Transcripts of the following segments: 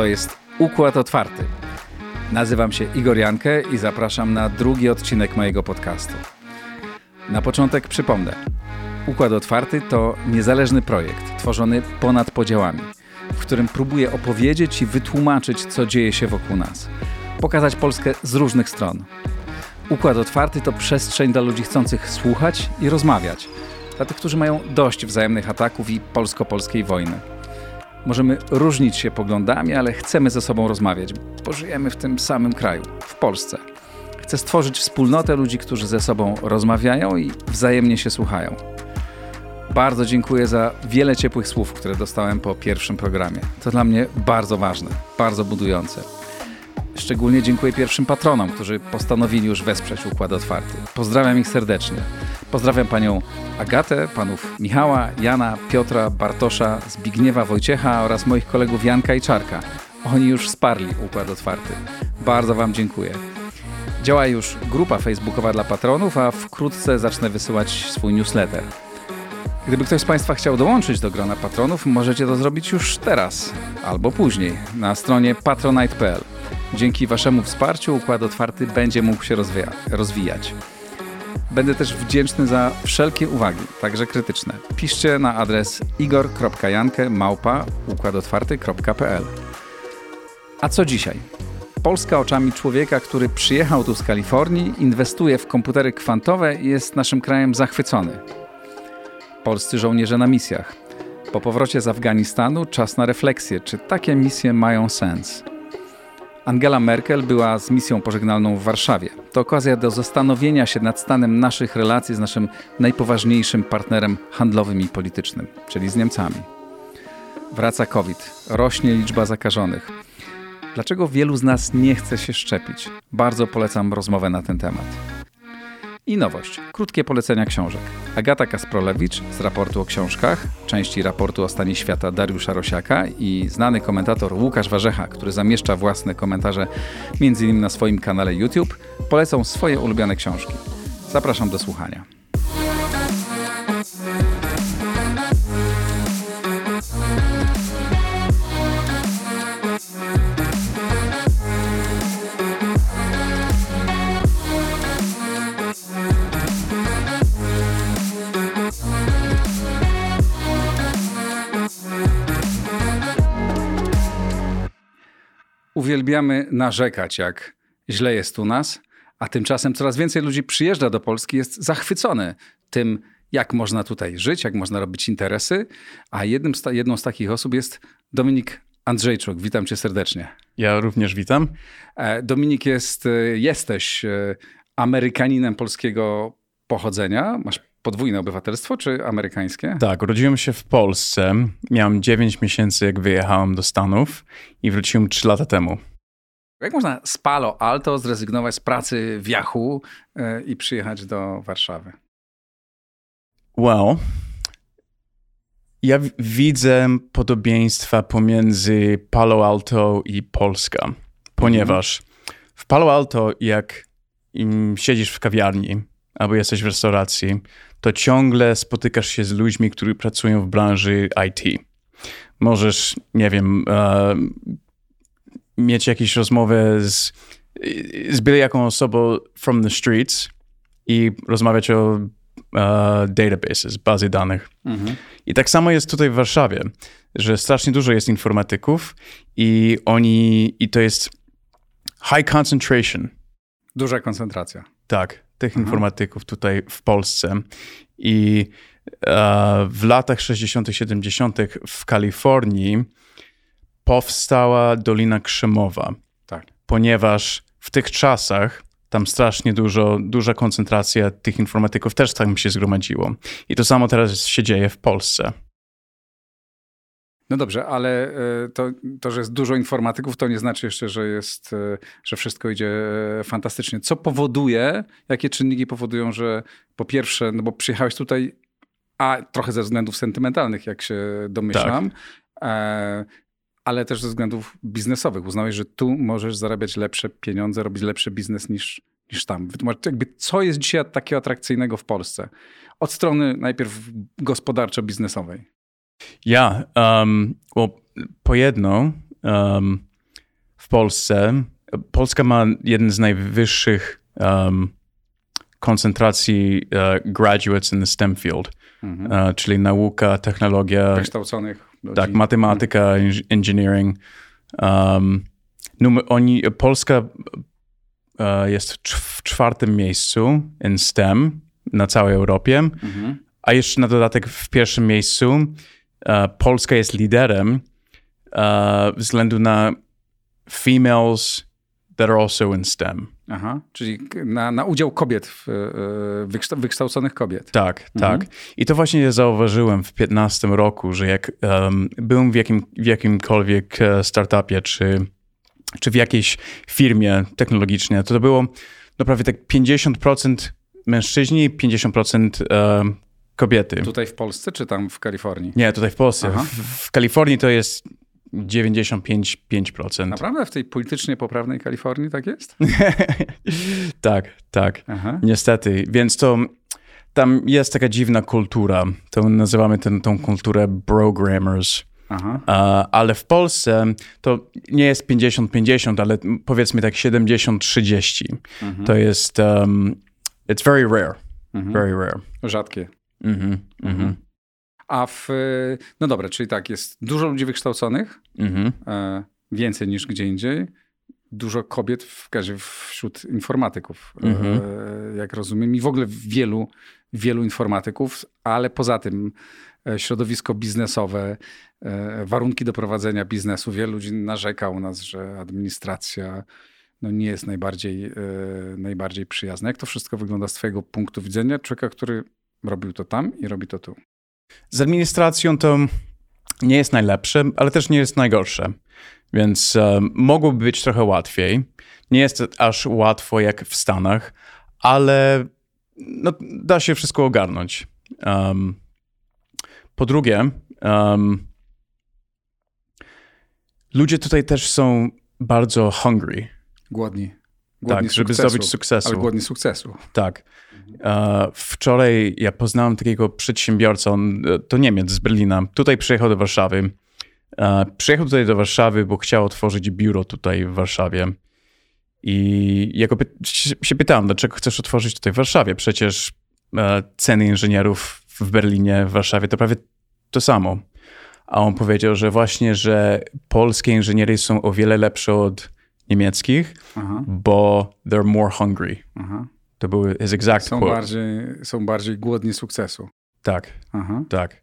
To jest Układ Otwarty. Nazywam się Igor Jankę i zapraszam na drugi odcinek mojego podcastu. Na początek przypomnę. Układ Otwarty to niezależny projekt tworzony ponad podziałami, w którym próbuję opowiedzieć i wytłumaczyć, co dzieje się wokół nas. Pokazać Polskę z różnych stron. Układ Otwarty to przestrzeń dla ludzi chcących słuchać i rozmawiać. Dla tych, którzy mają dość wzajemnych ataków i polsko-polskiej wojny. Możemy różnić się poglądami, ale chcemy ze sobą rozmawiać, bo żyjemy w tym samym kraju, w Polsce. Chcę stworzyć wspólnotę ludzi, którzy ze sobą rozmawiają i wzajemnie się słuchają. Bardzo dziękuję za wiele ciepłych słów, które dostałem po pierwszym programie. To dla mnie bardzo ważne, bardzo budujące. Szczególnie dziękuję pierwszym patronom, którzy postanowili już wesprzeć Układ Otwarty. Pozdrawiam ich serdecznie. Pozdrawiam panią Agatę, panów Michała, Jana, Piotra, Bartosza, Zbigniewa, Wojciecha oraz moich kolegów Janka i Czarka. Oni już wsparli Układ Otwarty. Bardzo wam dziękuję. Działa już grupa facebookowa dla patronów, a wkrótce zacznę wysyłać swój newsletter. Gdyby ktoś z Państwa chciał dołączyć do grona patronów, możecie to zrobić już teraz albo później na stronie patronite.pl. Dzięki Waszemu wsparciu Układ Otwarty będzie mógł się rozwija rozwijać. Będę też wdzięczny za wszelkie uwagi, także krytyczne. Piszcie na adres igor.jankę A co dzisiaj? Polska oczami człowieka, który przyjechał tu z Kalifornii, inwestuje w komputery kwantowe i jest naszym krajem zachwycony. Polscy żołnierze na misjach. Po powrocie z Afganistanu czas na refleksję, czy takie misje mają sens. Angela Merkel była z misją pożegnalną w Warszawie. To okazja do zastanowienia się nad stanem naszych relacji z naszym najpoważniejszym partnerem handlowym i politycznym, czyli z Niemcami. Wraca COVID, rośnie liczba zakażonych. Dlaczego wielu z nas nie chce się szczepić? Bardzo polecam rozmowę na ten temat. I nowość. Krótkie polecenia książek. Agata Kasprolewicz z raportu o książkach, części raportu o stanie świata Dariusza Rosiaka i znany komentator Łukasz Warzecha, który zamieszcza własne komentarze m.in. na swoim kanale YouTube, polecą swoje ulubione książki. Zapraszam do słuchania. Uwielbiamy narzekać, jak źle jest u nas, a tymczasem coraz więcej ludzi przyjeżdża do Polski, jest zachwycony tym, jak można tutaj żyć, jak można robić interesy. A jednym z jedną z takich osób jest Dominik Andrzejczuk. Witam cię serdecznie. Ja również witam. E, Dominik jest, e, jesteś e, Amerykaninem polskiego pochodzenia. Masz podwójne obywatelstwo czy amerykańskie? Tak, urodziłem się w Polsce. Miałem 9 miesięcy, jak wyjechałem do Stanów i wróciłem 3 lata temu. Jak można z Palo Alto zrezygnować z pracy w Yahoo e, i przyjechać do Warszawy? Well, ja widzę podobieństwa pomiędzy Palo Alto i Polska, ponieważ w Palo Alto, jak siedzisz w kawiarni albo jesteś w restauracji, to ciągle spotykasz się z ludźmi, którzy pracują w branży IT. Możesz, nie wiem, uh, mieć jakieś rozmowę z, z byle jaką osobą from the streets i rozmawiać o uh, databases, bazy danych. Mhm. I tak samo jest tutaj w Warszawie, że strasznie dużo jest informatyków i oni, i to jest high concentration. Duża koncentracja. Tak tych mhm. informatyków tutaj w Polsce. I e, w latach 60., 70. w Kalifornii powstała Dolina Krzemowa. Tak. Ponieważ w tych czasach tam strasznie dużo, duża koncentracja tych informatyków też tam się zgromadziło. I to samo teraz się dzieje w Polsce. No dobrze, ale e, to, to, że jest dużo informatyków, to nie znaczy jeszcze, że, jest, e, że wszystko idzie e, fantastycznie. Co powoduje, jakie czynniki powodują, że po pierwsze, no bo przyjechałeś tutaj, a trochę ze względów sentymentalnych, jak się domyślam, tak. ale też ze względów biznesowych. Uznałeś, że tu możesz zarabiać lepsze pieniądze, robić lepszy biznes niż, niż tam. Wytłumacz, jakby co jest dzisiaj takiego atrakcyjnego w Polsce? Od strony najpierw gospodarczo-biznesowej. Ja, um, well, po jedno, um, Polsce. Polska ma jeden z najwyższych um, koncentracji uh, graduates in the STEM field, mhm. uh, czyli nauka, technologia. Wykształconych. Ludzi. Tak, matematyka, engineering. Um, numer, oni, Polska uh, jest w czwartym miejscu in STEM na całej Europie, mhm. a jeszcze na dodatek w pierwszym miejscu Polska jest liderem względu na females that are also in STEM. Aha, czyli na, na udział kobiet, w, e, wykształconych kobiet. Tak, mhm. tak. I to właśnie zauważyłem w 15 roku, że jak um, byłem w, jakim, w jakimkolwiek e, startupie, czy, czy w jakiejś firmie technologicznej, to to było no prawie tak 50% mężczyźni i 50% um, kobiety. Tutaj w Polsce, czy tam w Kalifornii? Nie, tutaj w Polsce. W, w Kalifornii to jest 95%. Naprawdę w tej politycznie poprawnej Kalifornii tak jest? tak, tak. Aha. Niestety. Więc to tam jest taka dziwna kultura. To nazywamy ten, tą kulturę brogrammers. Aha. ale w Polsce to nie jest 50-50, ale powiedzmy tak 70-30. Mhm. To jest. Um, it's very rare. Mhm. Very rare. Rzadkie. Mhm. Mhm. A w. No dobra, czyli tak, jest dużo ludzi wykształconych, mhm. e, więcej niż gdzie indziej. Dużo kobiet w, wśród informatyków, e, mhm. jak rozumiem, i w ogóle wielu, wielu informatyków, ale poza tym e, środowisko biznesowe, warunki do prowadzenia biznesu. Wielu ludzi narzeka u nas, że administracja no, nie jest najbardziej, najbardziej przyjazna. Jak to wszystko wygląda z Twojego punktu widzenia, człowieka, który robił to tam i robi to tu? Z administracją to nie jest najlepsze, ale też nie jest najgorsze. Więc um, mogłoby być trochę łatwiej. Nie jest aż łatwo jak w Stanach, ale no, da się wszystko ogarnąć. Um, po drugie, um, ludzie tutaj też są bardzo hungry. Głodni. Głodni tak, żeby zdobyć sukcesu. Ale głodni sukcesu. Tak. E, wczoraj ja poznałem takiego przedsiębiorcę, on, e, to Niemiec z Berlina. Tutaj przyjechał do Warszawy. E, przyjechał tutaj do Warszawy, bo chciał otworzyć biuro tutaj w Warszawie. I ja go py się pytałem, dlaczego chcesz otworzyć tutaj w Warszawie? Przecież ceny inżynierów w Berlinie, w Warszawie to prawie to samo. A on powiedział, że właśnie, że polskie inżyniery są o wiele lepsze od niemieckich, Aha. bo they're more hungry. Aha. To były his exact są quote. Bardziej, są bardziej głodni sukcesu. Tak, Aha. tak.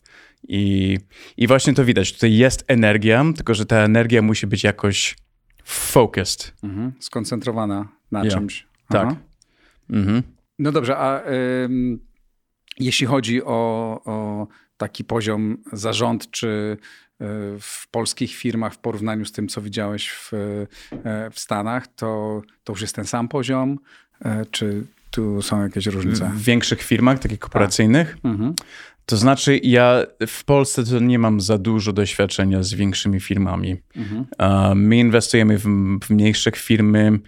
I, I właśnie to widać. Tutaj jest energia, tylko że ta energia musi być jakoś focused. Mhm. Skoncentrowana na yeah. czymś. Tak. Mhm. No dobrze, a jeśli chodzi o, o taki poziom zarządczy e, w polskich firmach w porównaniu z tym, co widziałeś w, e, w Stanach, to, to już jest ten sam poziom? E, czy tu są jakieś różnice? W większych firmach, takich korporacyjnych? Tak. Mhm. To znaczy, ja w Polsce to nie mam za dużo doświadczenia z większymi firmami. Mhm. my inwestujemy w, w mniejszych firmy.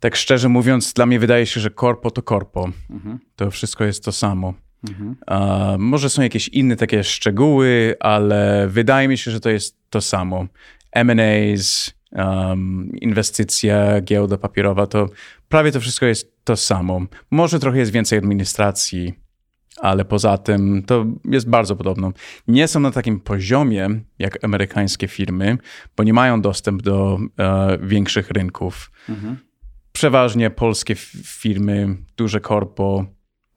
tak szczerze mówiąc, dla mnie wydaje się, że korpo to korpo. Mhm. To wszystko jest to samo. Mhm. może są jakieś inne takie szczegóły, ale wydaje mi się, że to jest to samo. M&As, um, inwestycja, giełda papierowa, to prawie to wszystko jest to samo. Może trochę jest więcej administracji, ale poza tym to jest bardzo podobno. Nie są na takim poziomie jak amerykańskie firmy, bo nie mają dostęp do e, większych rynków. Mhm. Przeważnie polskie firmy, duże korpo,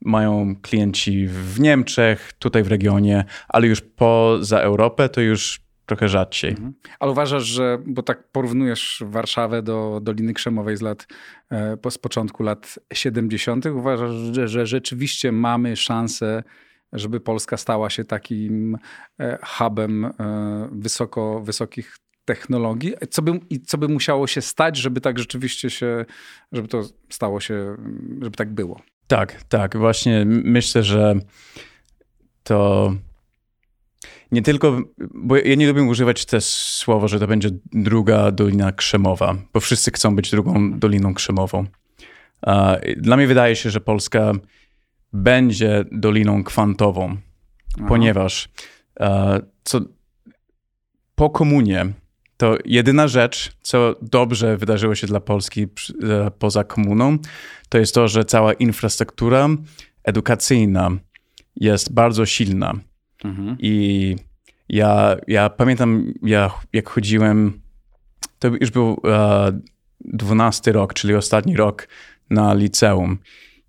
mają klienci w Niemczech, tutaj w regionie, ale już poza Europę to już trochę rzadciej. Mhm. Ale uważasz, że, bo tak porównujesz Warszawę do Doliny Krzemowej z lat, e, z początku lat 70., uważasz, że, że rzeczywiście mamy szansę żeby Polska stała się takim e, hubem e, wysoko, wysokich technologii. Co by, I co by musiało się stać, żeby tak rzeczywiście się, żeby to stało się, żeby tak było? Tak, tak. Właśnie myślę, że to nie tylko, bo ja nie lubię używać też słowa, że to będzie druga Dolina Krzemowa, bo wszyscy chcą być drugą Doliną Krzemową. Dla mnie wydaje się, że Polska będzie Doliną Kwantową, Aha. ponieważ co, po komunie to jedyna rzecz, co dobrze wydarzyło się dla Polski e, poza komuną, to jest to, że cała infrastruktura edukacyjna jest bardzo silna. Mhm. I ja, ja pamiętam, ja, jak chodziłem, to już był e, 12 rok, czyli ostatni rok na liceum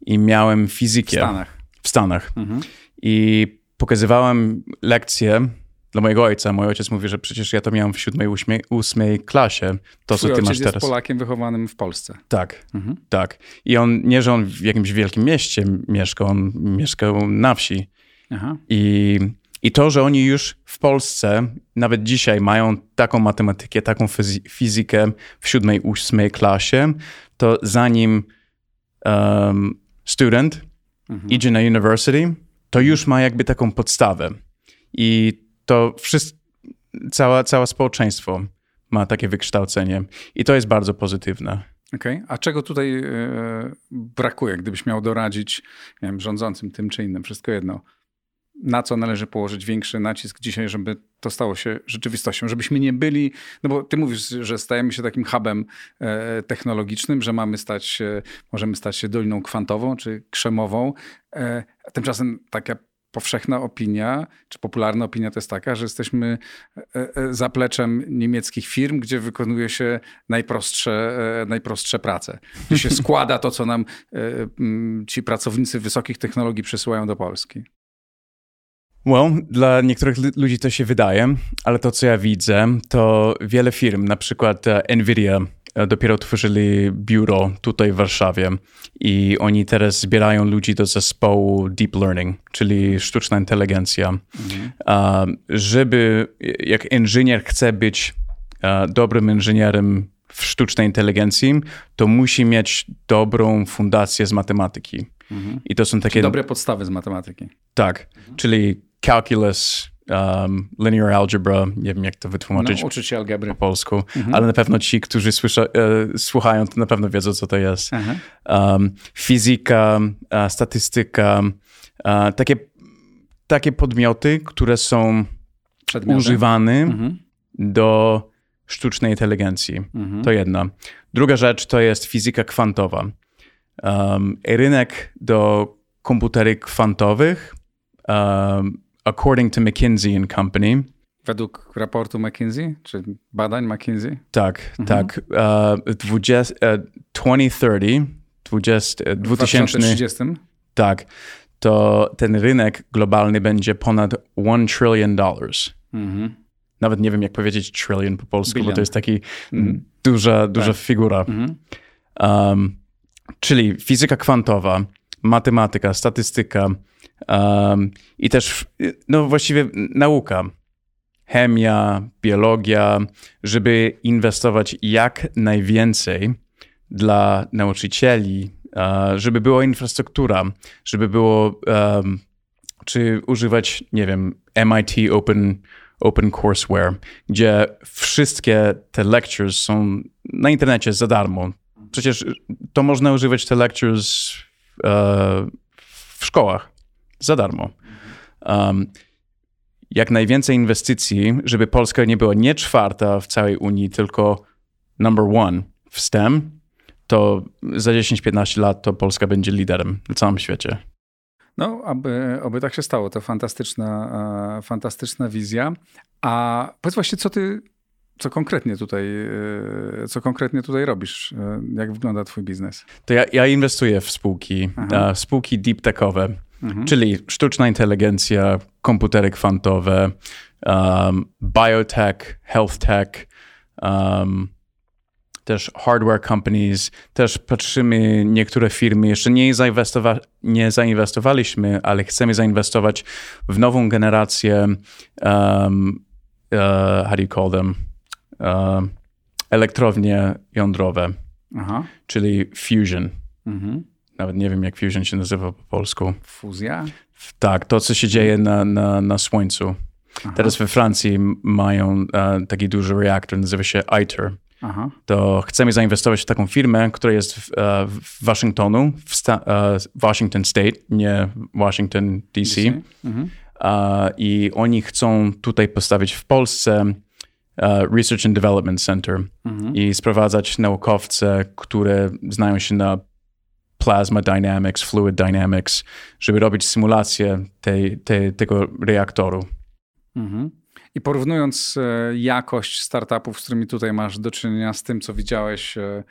i miałem fizykę. W Stanach. W Stanach. Mhm. I pokazywałem lekcje dla mojego ojca. Mój ojciec mówi, że przecież ja to miałem w siódmej, ósmej, ósmej klasie. To, Twój co ty masz jest teraz. Polakiem wychowanym w Polsce. Tak, mhm. tak. I on, nie że on w jakimś wielkim mieście mieszkał, on mieszkał na wsi. Aha. I, I to, że oni już w Polsce, nawet dzisiaj, mają taką matematykę, taką fizykę w siódmej, ósmej klasie, to zanim um, student mhm. idzie na university, to już ma jakby taką podstawę. I to wszystko, cała, całe społeczeństwo ma takie wykształcenie i to jest bardzo pozytywne. Okej, okay. a czego tutaj e, brakuje, gdybyś miał doradzić nie wiem, rządzącym tym czy innym, wszystko jedno? Na co należy położyć większy nacisk dzisiaj, żeby to stało się rzeczywistością, żebyśmy nie byli, no bo ty mówisz, że stajemy się takim hubem e, technologicznym, że mamy stać się, możemy stać się doliną kwantową czy krzemową, e, tymczasem taka powszechna opinia, czy popularna opinia to jest taka, że jesteśmy e, zapleczem niemieckich firm, gdzie wykonuje się najprostsze, najprostsze prace. Gdzie się składa to, co nam ci pracownicy wysokich technologii przesyłają do Polski. Well, dla niektórych ludzi to się wydaje, ale to, co ja widzę, to wiele firm, na przykład Nvidia, E, dopiero otworzyli biuro tutaj w Warszawie i oni teraz zbierają ludzi do zespołu Deep Learning, czyli sztuczna inteligencja. Mhm. Żeby, jak inżynier chce być e, dobrym inżynierem w sztucznej inteligencji, to musi mieć dobrą fundację z matematyki. Mhm. I to są takie... Czyli dobre podstawy z matematyki. Tak, mhm. czyli calculus, um, linear algebra, nie wiem jak to wytłumaczyć no, uczyć algebry. po polsku, mhm. ale na pewno ci, którzy słysza, e, słuchają, to na pewno wiedzą, co to jest. Um, fizyka, e, statystyka, e, takie, takie podmioty, które są Przedmioty. używane mhm. do sztucznej inteligencji. Mhm. To jedna. Druga rzecz to jest fizyka kwantowa. Um, rynek do komputery kwantowych um, according to McKinsey and Company. Według raportu McKinsey, czy badań McKinsey? Tak, mhm. tak. Uh, 20, uh, 2030, 20, 2030. Tak. To ten rynek globalny będzie ponad 1 trillion dollars. Mhm. Nawet nie wiem, jak powiedzieć trillion po polsku, Billion. bo to jest taki mhm. duża, duża tak. figura. Um, czyli fizyka kwantowa, matematyka, statystyka, Um, I też, no właściwie nauka, chemia, biologia, żeby inwestować jak najwięcej dla nauczycieli, żeby była infrastruktura, żeby było, um, czy używać, nie wiem, MIT Open, Open Courseware, gdzie wszystkie te lectures są na internecie za darmo. Przecież to można używać te lectures w szkołach za darmo. Um, jak najwięcej inwestycji, żeby Polska nie była nie czwarta w całej Unii, tylko number one w STEM, to za 10-15 lat to Polska będzie liderem w całym świecie. No, aby, aby tak się stało. To fantastyczna, e, fantastyczna wizja. A powiedz właśnie, co ty, co konkretnie tutaj, e, co konkretnie tutaj robisz? E, jak wygląda twój biznes? To ja, ja inwestuję w spółki, Aha. spółki deep techowe mhm. czyli sztuczna inteligencja, komputery kwantowe, um, biotech, health tech, um, też hardware companies, też patrzymy niektóre firmy, jeszcze nie, zainwestowa nie zainwestowaliśmy, ale chcemy zainwestować w nową generację, um, uh, how do you call them, elektrownie jądrowe, Aha. czyli fusion. Mhm. Nawet nie wiem, jak fusion się nazywa po polsku. Fuzja? Tak, to co się dzieje na, na, na Słońcu. Aha. Teraz we Francji mają uh, taki duży reaktor, nazywa się ITER. Aha. To chcemy zainwestować w taką firmę, która jest w, uh, w Waszyngtonu, w sta, Washington State, nie Washington DC. DC? Mhm. I oni chcą tutaj postawić w Polsce Research and Development Center mhm. i sprowadzać naukowce, które znają się na plasma dynamics, fluid dynamics, żeby robić symulację tej, tej, tego reaktoru. Mhm. I porównując e, jakość startupów, z którymi tutaj masz do czynienia z tym, co widziałeś e,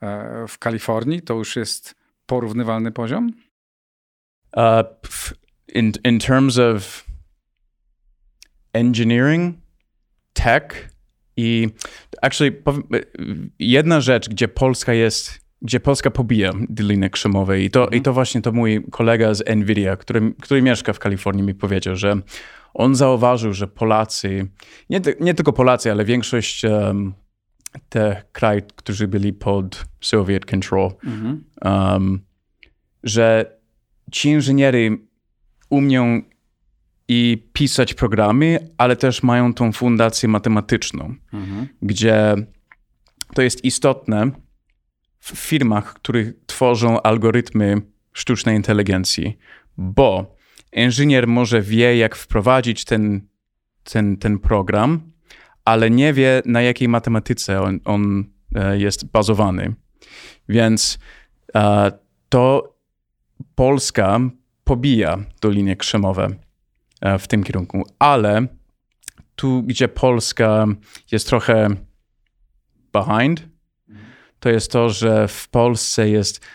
e, w Kalifornii, to już jest porównywalny poziom? Uh, in, in terms of engineering, tech i actually jedna rzecz, gdzie Polska jest, gdzie Polska pobija linie krzemowej i to, i to właśnie to mój kolega z Nvidia, który, który mieszka w Kalifornii mi powiedział, że on zauważył, że Polacy, nie, nie tylko Polacy, ale większość um, te krajów, którzy byli pod Soviet control, um, że ci inżyniery umieją i pisać programy, ale też mają tą fundację matematyczną, mhm. gdzie to jest istotne w firmach, które tworzą algorytmy sztucznej inteligencji, bo inżynier może wie, jak wprowadzić ten, ten, ten program, ale nie wie, na jakiej matematyce on, on e, jest bazowany. Więc uh, to Polska pobija to linie krzemowe e, w tym kierunku, ale tu, gdzie Polska jest trochę behind, to jest to, że w Polsce jest,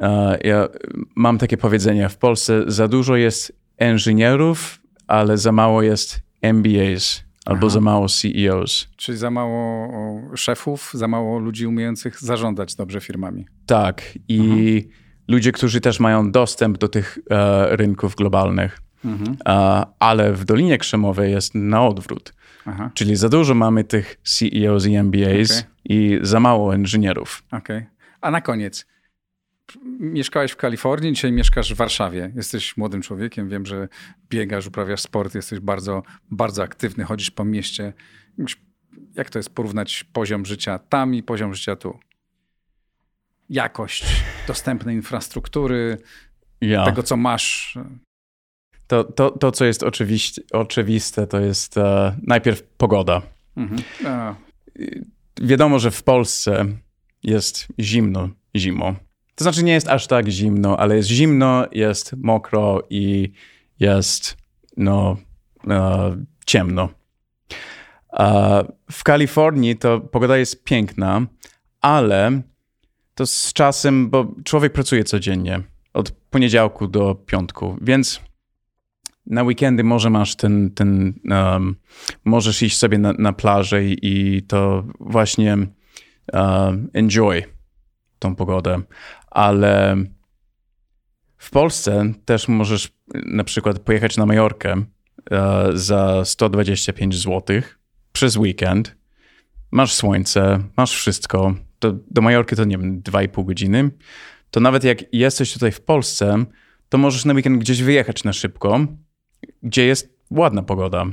uh, ja mam takie powiedzenie, w Polsce za dużo jest inżynierów, ale za mało jest MBAs albo Aha. za mało CEOs. Czyli za mało szefów, za mało ludzi umiejących zarządzać dobrze firmami. Tak. I Aha ludzie, którzy też mają dostęp do tych e, rynków globalnych. Mhm. E, ale w Dolinie Krzemowej jest na odwrót. Aha. Czyli za dużo mamy tych CEOs i MBAs okay. i za mało inżynierów. Okay. A na koniec, mieszkałeś w Kalifornii, dzisiaj mieszkasz w Warszawie. Jesteś młodym człowiekiem, wiem, że biegasz, uprawiasz sport, jesteś bardzo, bardzo aktywny, chodzisz po mieście. Jak to jest porównać poziom życia tam i poziom życia tu? jakość dostępnej infrastruktury, ja. tego, co masz. To, to, to co jest oczywiste, to jest e, najpierw pogoda. Mhm. Wiadomo, że w Polsce jest zimno zimą. To znaczy nie jest aż tak zimno, ale jest zimno, jest mokro i jest no, e, ciemno. E, w Kalifornii to pogoda jest piękna, ale to z czasem, bo człowiek pracuje codziennie, od poniedziałku do piątku, więc na weekendy może masz ten, ten um, możesz iść sobie na, na plażę i, i to właśnie enjoy tą pogodę, ale w Polsce też możesz na przykład pojechać na Majorkę uh, za 125 zł przez weekend. Masz słońce, masz wszystko, do Majorki to nie wiem, 2,5 godziny, to nawet jak jesteś tutaj w Polsce, to możesz na weekend gdzieś wyjechać na szybko, gdzie jest ładna pogoda.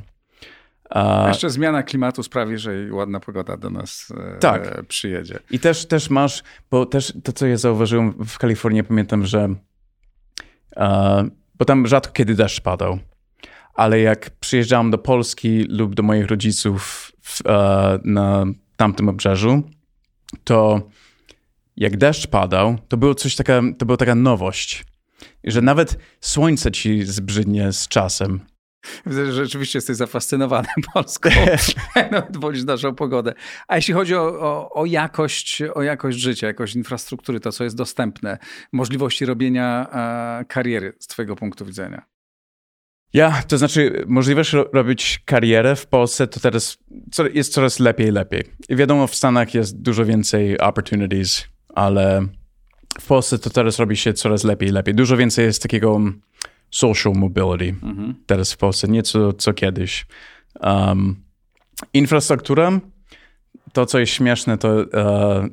A jeszcze zmiana klimatu sprawi, że ładna pogoda do nas e, tak. przyjedzie. I też, też masz, bo też to, co ja zauważyłem w Kalifornii, pamiętam, że e, bo tam rzadko kiedy deszcz padał, ale jak przyjeżdżałem do Polski lub do moich rodziców w, e, na tamtym obrzeżu, to jak deszcz padał, to było coś taka, to była taka nowość, że nawet słońce ci zbrzydnie z czasem. Widzę, że rzeczywiście jesteś zafascynowany Polską. Nawet wolisz naszą pogodę. A jeśli chodzi o, o, o, jakość, o jakość życia, jakość infrastruktury, to co jest dostępne, możliwości robienia e, kariery z twojego punktu widzenia? Ja, to znaczy możliwość robić karierę w Polsce to teraz jest coraz lepiej lepiej. I wiadomo, w Stanach jest dużo więcej opportunities, ale w Polsce to teraz robi się coraz lepiej lepiej. Dużo więcej jest takiego social mobility mhm. teraz w Polsce, nie co, kiedyś. Um, infrastruktura, to co jest śmieszne, to uh,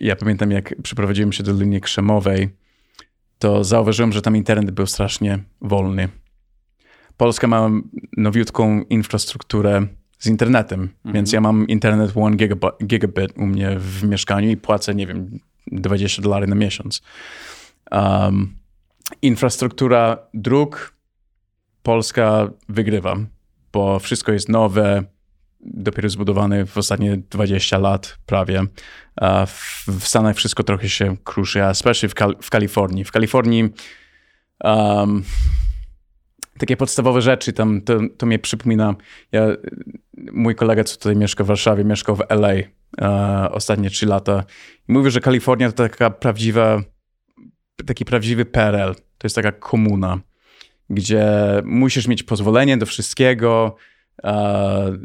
ja pamiętam jak przeprowadziłem się do linii krzemowej, to zauważyłem, że tam internet był strasznie wolny Polska ma nowiutką infrastrukturę z internetem, mhm. więc ja mam internet 1 gigabit u mnie w mieszkaniu i płacę, nie wiem, 20 dolarów na miesiąc. Um, infrastruktura dróg Polska wygrywa, bo wszystko jest nowe, dopiero zbudowany w ostatnie 20 lat prawie. W, w Stanach wszystko trochę się kruszy, a especially w, Kal w Kalifornii. W Kalifornii um, takie podstawowe rzeczy, tam to, to mnie przypomina, ja, mój kolega, co tutaj mieszka w Warszawie, mieszkał w LA ostatnie 3 lata i mówił, że Kalifornia to taka prawdziwa, taki prawdziwy PRL, to jest taka komuna, gdzie musisz mieć pozwolenie do wszystkiego, e,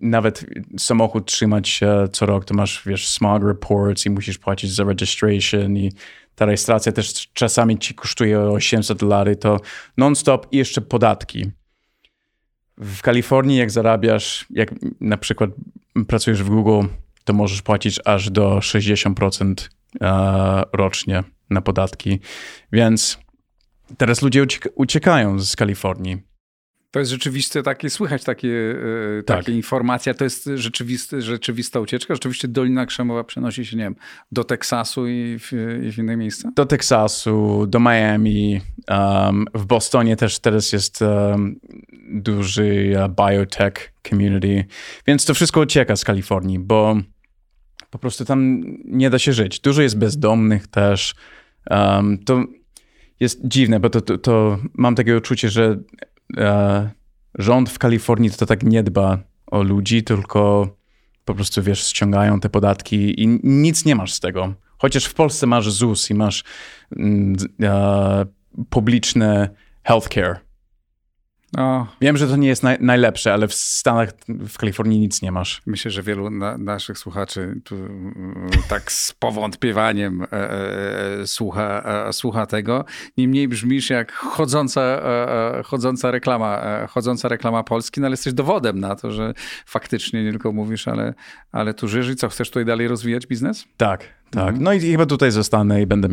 nawet samochód trzymać co rok, to masz, wiesz, smog reports i musisz płacić za registration i ta rejestracja też czasami ci kosztuje 800 dolarów, to non-stop i jeszcze podatki. W Kalifornii, jak zarabiasz, jak na przykład pracujesz w Google, to możesz płacić aż do 60% e, rocznie na podatki. Więc teraz ludzie uciekają z Kalifornii. To jest rzeczywiste takie, słychać takie, e, tak. takie informacje, to jest rzeczywisty, rzeczywista ucieczka. Rzeczywiście Dolina Krzemowa przenosi się, nie wiem, do Teksasu i w, i w inne miejsca? Do Teksasu, do Miami, um, w Bostonie też teraz jest um, duży uh, biotech community, więc to wszystko ucieka z Kalifornii, bo po prostu tam nie da się żyć. Dużo jest bezdomnych też. Um, to jest dziwne, bo to, to, to mam takie uczucie, że e, rząd w Kalifornii to tak nie dba o ludzi, tylko po prostu, wiesz, ściągają te podatki i nic nie masz z tego. Chociaż w Polsce masz ZUS i masz mm, e, publiczne healthcare. O. Wiem, że to nie jest naj, najlepsze, ale w Stanach, w Kalifornii nic nie masz. Myślę, że wielu na, naszych słuchaczy tu mm, tak z powątpiewaniem e, e, e, słucha, e, słucha tego. Niemniej brzmisz jak chodząca, e, e, chodząca, reklama, chodząca reklama Polski, no ale jesteś dowodem na to, że faktycznie nie tylko mówisz, ale, ale tu żyjesz i co, chcesz tutaj dalej rozwijać biznes? Tak, tak. Mhm. No i chyba tutaj zostanę i będę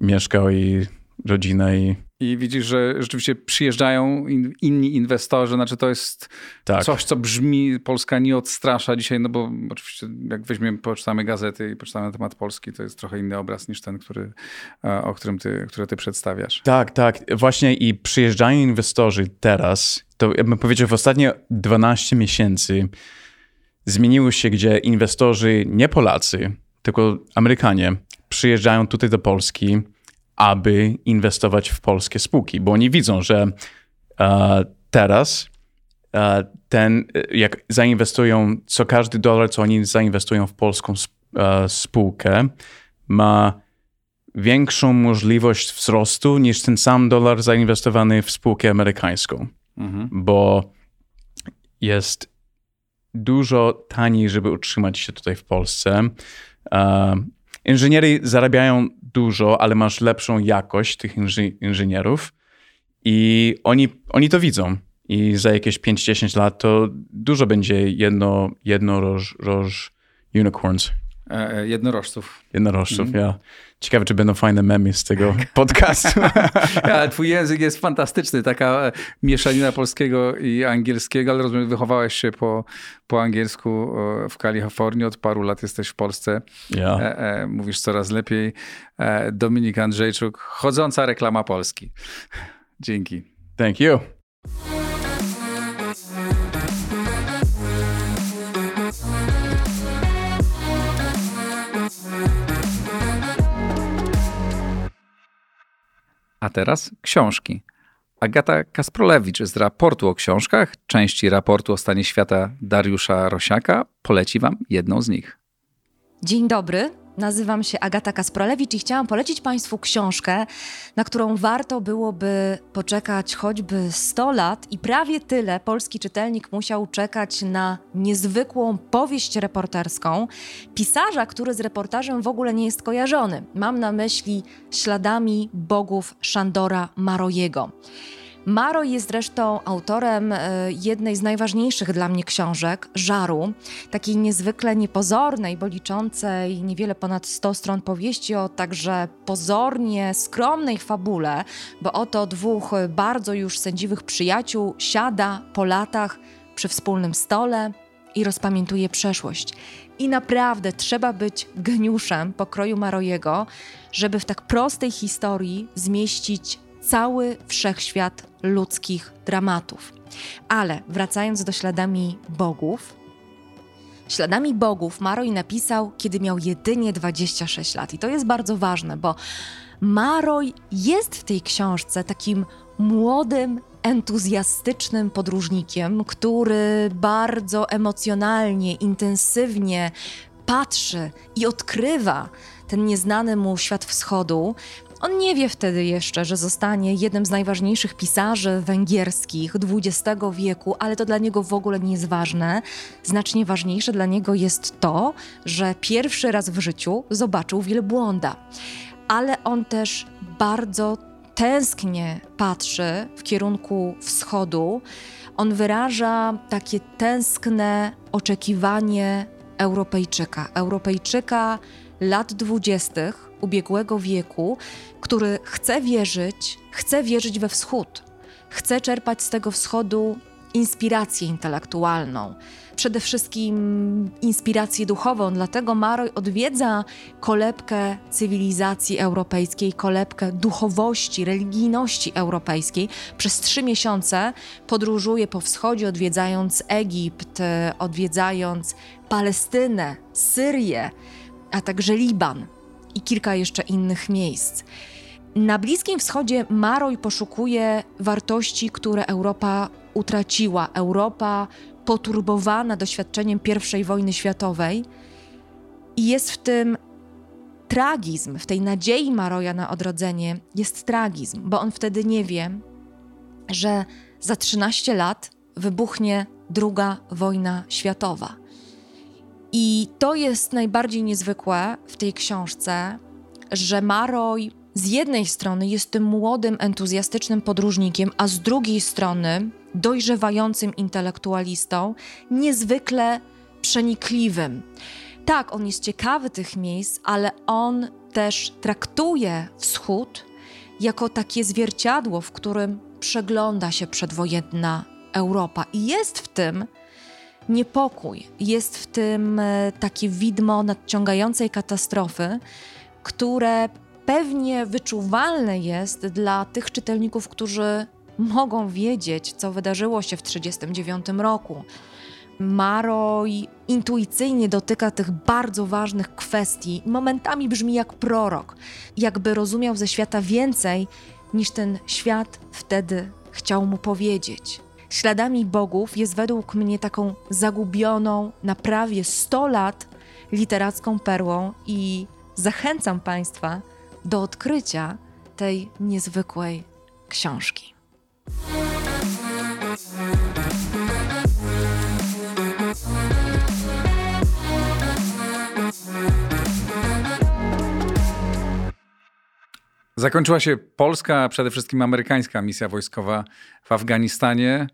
mieszkał i rodzinę i... I widzisz, że rzeczywiście przyjeżdżają in, inni inwestorzy, znaczy to jest tak. coś, co brzmi, Polska nie odstrasza dzisiaj, no bo oczywiście jak weźmiemy, poczytamy gazety i poczytamy na temat Polski, to jest trochę inny obraz niż ten, który, e, o którym ty, który ty przedstawiasz. Tak, tak. Właśnie i przyjeżdżają inwestorzy teraz, to ja bym powiedział w ostatnie 12 miesięcy zmieniło się, gdzie inwestorzy, nie Polacy, tylko Amerykanie, przyjeżdżają tutaj do Polski, aby inwestować w polskie spółki, bo oni widzą, że e, teraz e, ten, jak zainwestują, co każdy dolar, co oni zainwestują w polską e, spółkę, ma większą możliwość wzrostu niż ten sam dolar zainwestowany w spółkę amerykańską, mhm. bo jest dużo taniej, żeby utrzymać się tutaj w Polsce. Inżyniery zarabiają dużo, ale masz lepszą jakość tych inży inżynierów i oni, oni to widzą. I za jakieś 5-10 lat to dużo będzie jedno, jednoroż roż unicorns. E, e, jednorożców. Jednorożców, mm. ja. Ciekawe, czy będą fajne memy z tego podcastu. ja, twój język jest fantastyczny, taka e, mieszanina polskiego i angielskiego, ale rozumiem, wychowałeś się po, po angielsku w Kalifornii, od paru lat jesteś w Polsce. Ja. Mówisz coraz lepiej. Dominik Andrzejczuk, chodząca reklama Polski. Dzięki. Thank you. A teraz książki. Agata Kasprolewicz z raportu o książkach, części raportu o stanie świata Dariusza Rosiaka, poleci Wam jedną z nich. Dzień dobry. Nazywam się Agata Kasprolewicz i chciałam polecić Państwu książkę, na którą warto byłoby poczekać choćby 100 lat i prawie tyle polski czytelnik musiał czekać na niezwykłą powieść reporterską pisarza, który z reportażem w ogóle nie jest kojarzony. Mam na myśli śladami bogów Szandora Marojego. Maro jest zresztą autorem e, jednej z najważniejszych dla mnie książek, Żaru, takiej niezwykle niepozornej, bo liczącej niewiele ponad 100 stron powieści o także pozornie skromnej fabule, bo oto dwóch bardzo już sędziwych przyjaciół siada po latach przy wspólnym stole i rozpamiętuje przeszłość. I naprawdę trzeba być geniuszem pokroju Marojego, żeby w tak prostej historii zmieścić cały wszechświat ludzkich dramatów. Ale wracając do śladami bogów, Śladami bogów Maroj napisał, kiedy miał jedynie 26 lat. I to jest bardzo ważne, bo Maroj jest w tej książce takim młodym, entuzjastycznym podróżnikiem, który bardzo emocjonalnie, intensywnie patrzy i odkrywa ten nieznany mu świat wschodu. On nie wie wtedy jeszcze, że zostanie jednym z najważniejszych pisarzy węgierskich XX wieku, ale to dla niego w ogóle nie jest ważne. Znacznie ważniejsze dla niego jest to, że pierwszy raz w życiu zobaczył wielbłąda. Ale on też bardzo tęsknie patrzy w kierunku wschodu. On wyraża takie tęskne oczekiwanie Europejczyka. Europejczyka lat dwudziestych ubiegłego wieku, który chce wierzyć, chce wierzyć we wschód, chce czerpać z tego wschodu inspirację intelektualną, przede wszystkim inspirację duchową. Dlatego Maroj odwiedza kolebkę cywilizacji europejskiej, kolebkę duchowości, religijności europejskiej. Przez trzy miesiące podróżuje po wschodzie, odwiedzając Egipt, odwiedzając Palestynę, Syrię, a także Liban i kilka jeszcze innych miejsc. Na Bliskim Wschodzie Maroj poszukuje wartości, które Europa utraciła. Europa poturbowana doświadczeniem I wojny światowej i jest w tym tragizm, w tej nadziei Maroja na odrodzenie jest tragizm, bo on wtedy nie wie, że za 13 lat wybuchnie druga wojna światowa. I to jest najbardziej niezwykłe w tej książce, że Maroj z jednej strony jest tym młodym, entuzjastycznym podróżnikiem, a z drugiej strony dojrzewającym intelektualistą, niezwykle przenikliwym. Tak, on jest ciekawy tych miejsc, ale on też traktuje wschód jako takie zwierciadło, w którym przegląda się przedwojenna Europa. I jest w tym niepokój, jest w tym e, takie widmo nadciągającej katastrofy, które pewnie wyczuwalne jest dla tych czytelników, którzy mogą wiedzieć, co wydarzyło się w 1939 roku. Maroj intuicyjnie dotyka tych bardzo ważnych kwestii, momentami brzmi jak prorok, jakby rozumiał ze świata więcej, niż ten świat wtedy chciał mu powiedzieć. Śladami bogów jest według mnie taką zagubioną na prawie 100 lat literacką perłą i zachęcam Państwa do odkrycia tej niezwykłej książki. Zakończyła się polska, a przede wszystkim amerykańska misja wojskowa w Afganistanie.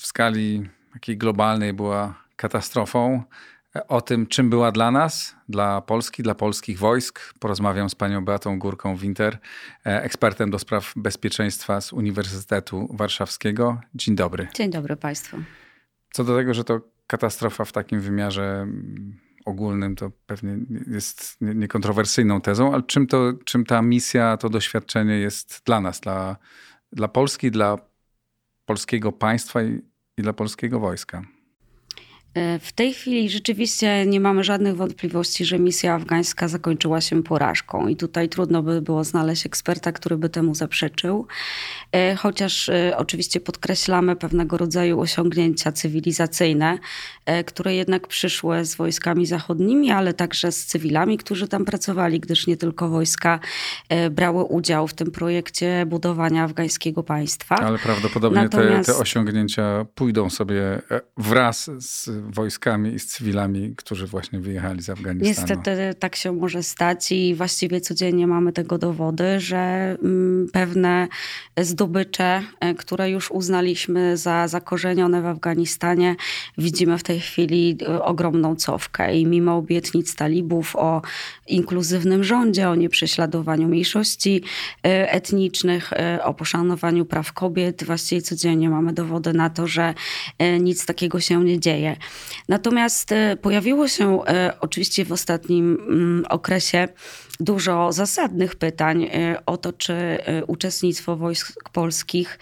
W skali takiej globalnej była katastrofą. O tym, czym była dla nas, dla Polski, dla polskich wojsk, porozmawiam z panią Beatą Górką-Winter, e, ekspertem do spraw bezpieczeństwa z Uniwersytetu Warszawskiego. Dzień dobry. Dzień dobry państwu. Co do tego, że to katastrofa w takim wymiarze ogólnym, to pewnie jest niekontrowersyjną tezą, ale czym, to, czym ta misja, to doświadczenie jest dla nas, dla, dla Polski, dla polskiego państwa i, i dla polskiego wojska? E, w tej chwili rzeczywiście nie mamy żadnych wątpliwości, że misja afgańska zakończyła się porażką i tutaj trudno by było znaleźć eksperta, który by temu zaprzeczył. E, chociaż e, oczywiście podkreślamy pewnego rodzaju osiągnięcia cywilizacyjne, które jednak przyszły z wojskami zachodnimi, ale także z cywilami, którzy tam pracowali, gdyż nie tylko wojska brały udział w tym projekcie budowania afgańskiego państwa. Ale prawdopodobnie Natomiast... te, te osiągnięcia pójdą sobie wraz z wojskami i z cywilami, którzy właśnie wyjechali z Afganistanu. Niestety tak się może stać i właściwie codziennie mamy tego dowody, że mm, pewne zdobycze, e, które już uznaliśmy za zakorzenione w Afganistanie, widzimy w tej chwili e, ogromną cofkę i mimo obietnic talibów o inkluzywnym rządzie, o nieprześladowaniu mniejszości e, etnicznych, o poszanowaniu praw kobiet, właściwie codziennie mamy dowody na to, że nic takiego się nie dzieje. Natomiast pojawiło się oczywiście w ostatnim mm, okresie dużo zasadnych pytań o to, czy uczestnictwo wojsk polskich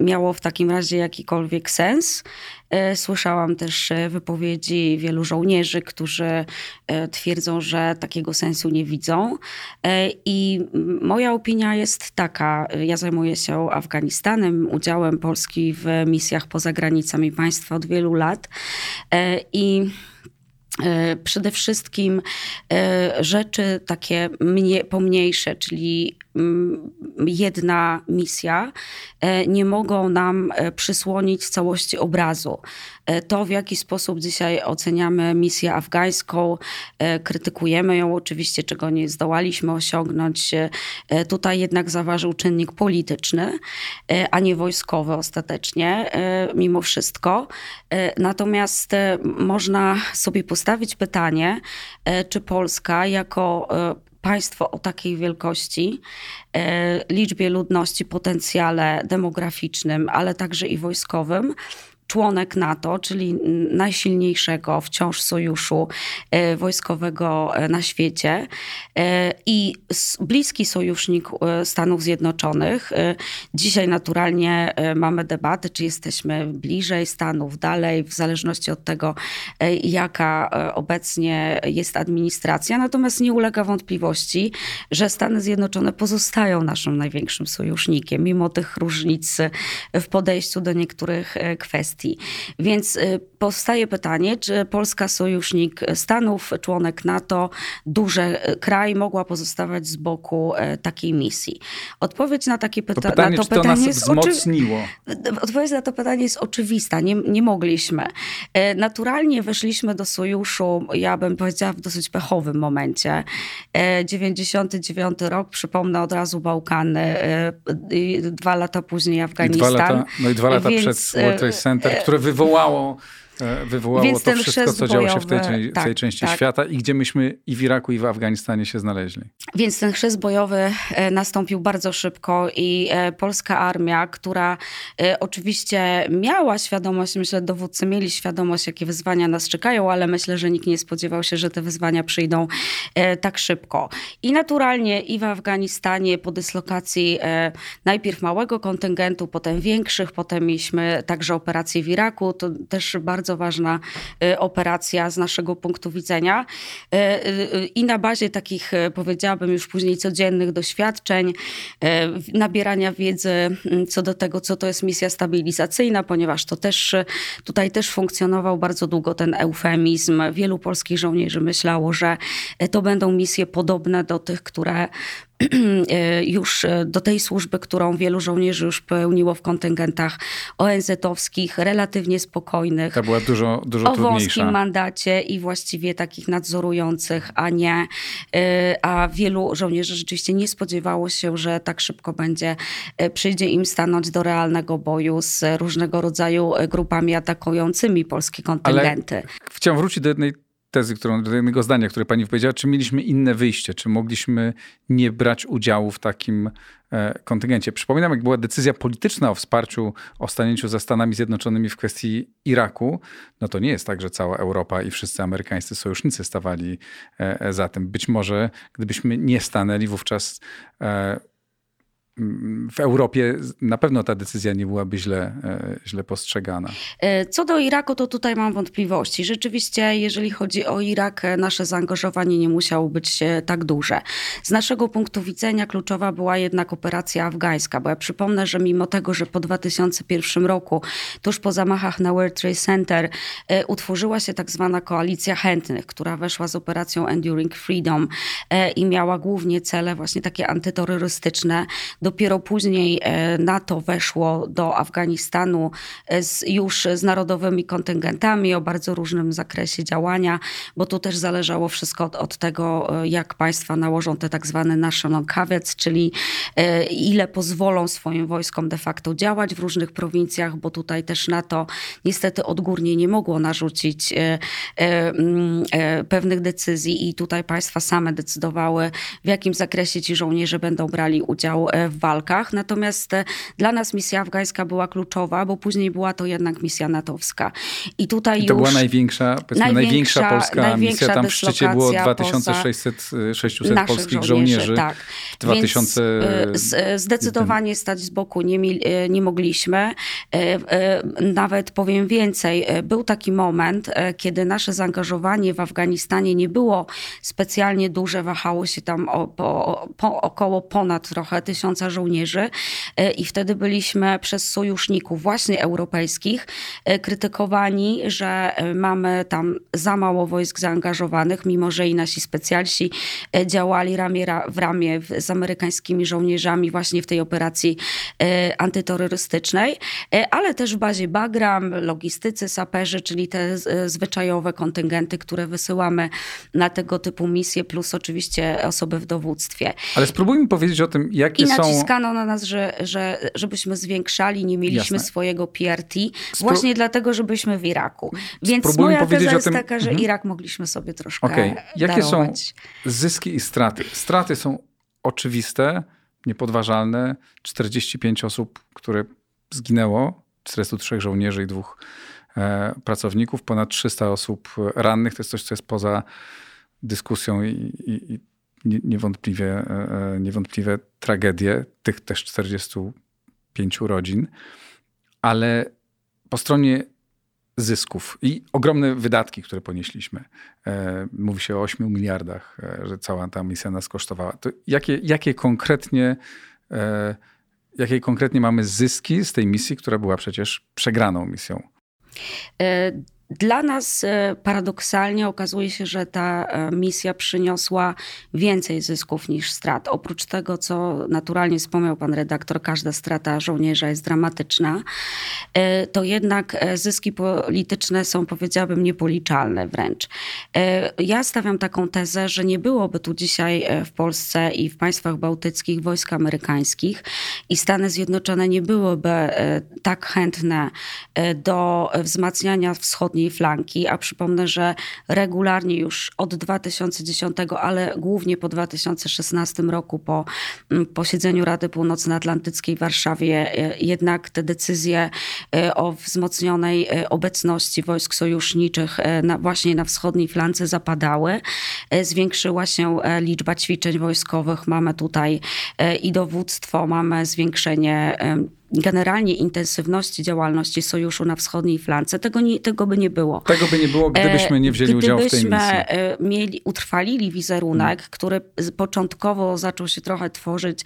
miało w takim razie jakikolwiek sens Słyszałam też wypowiedzi wielu żołnierzy, którzy twierdzą, że takiego sensu nie widzą. I moja opinia jest taka. Ja zajmuję się Afganistanem, udziałem Polski w misjach poza granicami państwa od wielu lat. I E, przede wszystkim e, rzeczy takie mnie, pomniejsze, czyli jedna misja, e, nie mogą nam przysłonić całości obrazu. To, w jaki sposób dzisiaj oceniamy misję afgańską, krytykujemy ją oczywiście, czego nie zdołaliśmy osiągnąć. Tutaj jednak zaważył czynnik polityczny, a nie wojskowy ostatecznie, mimo wszystko. Natomiast można sobie postawić, pytanie, e, czy Polska jako e, państwo o takiej wielkości, e, liczbie ludności, potencjale demograficznym, ale także i wojskowym, członek NATO, czyli najsilniejszego wciąż sojuszu e, wojskowego e, na świecie e, i bliski sojusznik Stanów Zjednoczonych. Dzisiaj naturalnie mamy debatę, czy jesteśmy bliżej Stanów, dalej, w zależności od tego, jaka obecnie jest administracja. Natomiast nie ulega wątpliwości, że Stany Zjednoczone pozostają naszym największym sojusznikiem, mimo tych różnic w podejściu do niektórych kwestii kwestii. Więc y, powstaje pytanie, czy Polska sojusznik Stanów, członek NATO, duży y, kraj mogła pozostawać z boku y, takiej misji? Odpowiedź na takie pyta to pytanie, na to pytanie to nas wzmocniło? Odpowiedź na to pytanie jest oczywista. Nie, nie mogliśmy. Naturalnie weszliśmy do sojuszu, ja bym powiedziała, w dosyć pechowym momencie. 99 rok, przypomnę od razu Bałkany, dwa lata później Afganistan. I dwa lata, no i dwa lata Więc, przed World Trade Center które wywołało E, wywołało Więc to wszystko, co działo się w tej, tej tak, części tak. świata i gdzie myśmy i w Iraku, i w Afganistanie się znaleźli. Więc ten chrzest bojowy e, nastąpił bardzo szybko i e, polska armia, która oczywiście miała świadomość, myślę, dowódcy mieli świadomość, jakie wyzwania nas czekają, ale myślę, że nikt nie spodziewał się, że te wyzwania przyjdą tak szybko. I naturalnie i w Afganistanie po dyslokacji najpierw małego kontyngentu, potem większych, potem mieliśmy także operacje w Iraku, to też bardzo bardzo ważna y, operacja z naszego punktu widzenia. Y, y, I na bazie takich, powiedziałabym już później, codziennych doświadczeń, nabierania wiedzy mm, co do tego, co to jest misja stabilizacyjna, ponieważ to też tutaj też funkcjonował bardzo długo ten eufemizm. Wielu polskich żołnierzy myślało, że to będą misje podobne do tych, które już e, do tej służby, którą wielu żołnierzy już pełniło w kontyngentach ONZ-owskich, relatywnie spokojnych. Ta była dużo, dużo o trudniejsza. wąskim mandacie i właściwie takich nadzorujących, a nie, e, a wielu żołnierzy rzeczywiście nie spodziewało się, że tak szybko będzie, przyjdzie im stanąć do realnego boju z różnego rodzaju grupami atakującymi polskie kontyngenty. Ale chciałem wrócić do jednej tezy, którą, do jednego zdania, które pani powiedziała, czy mieliśmy inne wyjście, czy mogliśmy nie brać udziału w takim e, kontyngencie. Przypominam, jak była decyzja polityczna o wsparciu, o stanięciu za Stanami Zjednoczonymi w kwestii Iraku, no to nie jest tak, że cała Europa i wszyscy amerykańscy sojusznicy stawali e, za tym. Być może gdybyśmy nie stanęli, wówczas e, w Europie na pewno ta decyzja nie byłaby źle, e, źle postrzegana. E, co do Iraku, to tutaj mam wątpliwości. Rzeczywiście, jeżeli chodzi o Irak, e, nasze zaangażowanie nie musiało być tak duże. Z naszego punktu widzenia kluczowa była jednak operacja afgańska, bo ja przypomnę, że mimo tego, że po 2001 roku, tuż po zamachach na World Trade Center, utworzyła się tak zwana koalicja chętnych, która weszła z operacją Enduring Freedom i miała głównie cele właśnie takie antyterrorystyczne, Dopiero później e, NATO weszło do Afganistanu e, z, już z narodowymi kontyngentami o bardzo różnym zakresie działania, bo tu też zależało wszystko od, od tego, e, jak państwa nałożą te tak zwane national caveats, czyli ile pozwolą swoim wojskom de facto działać w różnych prowincjach, bo tutaj też NATO niestety odgórnie nie mogło narzucić mm, pewnych decyzji i tutaj państwa same decydowały, w jakim zakresie ci żołnierze będą brali udział w w walkach. Natomiast dla nas misja afgańska była kluczowa, bo później była to jednak misja natowska. I tutaj I to już była największa, największa, największa polska największa misja. Tam w szczycie było 2600 600 polskich żołnierzy. żołnierzy tak. W 2000... Więc, zdecydowanie stać z boku nie, nie mogliśmy. Nawet powiem więcej, był taki moment, kiedy nasze zaangażowanie w Afganistanie nie było specjalnie duże, wahało się tam o, po, po, około ponad trochę tysiąca żołnierzy e, i wtedy byliśmy przez sojuszników właśnie europejskich e, krytykowani, że e, mamy tam za mało wojsk zaangażowanych, mimo że i nasi specjaliści działali ramię w ramię z amerykańskimi żołnierzami właśnie w tej operacji antyterrorystycznej, ale też w bazie Bagram, logistycy, saperzy, czyli te zwyczajowe kontyngenty, które wysyłamy na tego typu misje, plus oczywiście osoby w dowództwie. Ale spróbujmy powiedzieć o tym, jakie są... Naciskano na nas, że, że, żebyśmy zwiększali, nie mieliśmy Jasne. swojego PRT, właśnie dlatego, żebyśmy w Iraku. Więc Spróbujmy moja teza jest tym... taka, że mhm. Irak mogliśmy sobie troszkę okay. Jakie darować. są zyski i straty? Straty są oczywiste, niepodważalne. 45 osób, które zginęło, 403 żołnierzy i dwóch e, pracowników, ponad 300 osób rannych. To jest coś, co jest poza dyskusją i, i, i niewątpliwie, e, e, niewątpliwie tragedię tych też 45 rodzin, ale po stronie zysków i ogromne wydatki, które ponieśliśmy. E, mówi się o 8 miliardach, że cała ta misja nas kosztowała. To jakie, jakie, konkretnie, jakie konkretnie mamy zyski z tej misji, która była przecież przegraną misją? Dla nas e, paradoksalnie okazuje się, że ta e, misja przyniosła więcej zysków niż strat. Oprócz tego, co naturalnie wspomniał pan redaktor, każda strata żołnierza jest dramatyczna, e, to jednak zyski polityczne są, powiedziałabym, niepoliczalne wręcz. Ja stawiam taką tezę, że nie byłoby tu dzisiaj w Polsce i w państwach bałtyckich wojsk amerykańskich i Stany Zjednoczone nie byłyby tak chętne do wzmacniania wschodniej wschodniej flanki, a przypomnę, że regularnie już od 2010, ale głównie po 2016 roku, po mm, posiedzeniu Rady Północnoatlantyckiej w Warszawie, e, jednak te decyzje e, o wzmocnionej e, obecności wojsk sojuszniczych na, właśnie na wschodniej flance zapadały. Zwiększyła się liczba ćwiczeń wojskowych. Mamy tutaj i dowództwo, mamy zwiększenie generalnie intensywności działalności sojuszu na wschodniej flance, tego, nie, tego by nie było. Tego by nie było, gdybyśmy nie wzięli udziału w tej misji. E, mieli, utrwalili wizerunek, hmm. który początkowo zaczął się trochę tworzyć,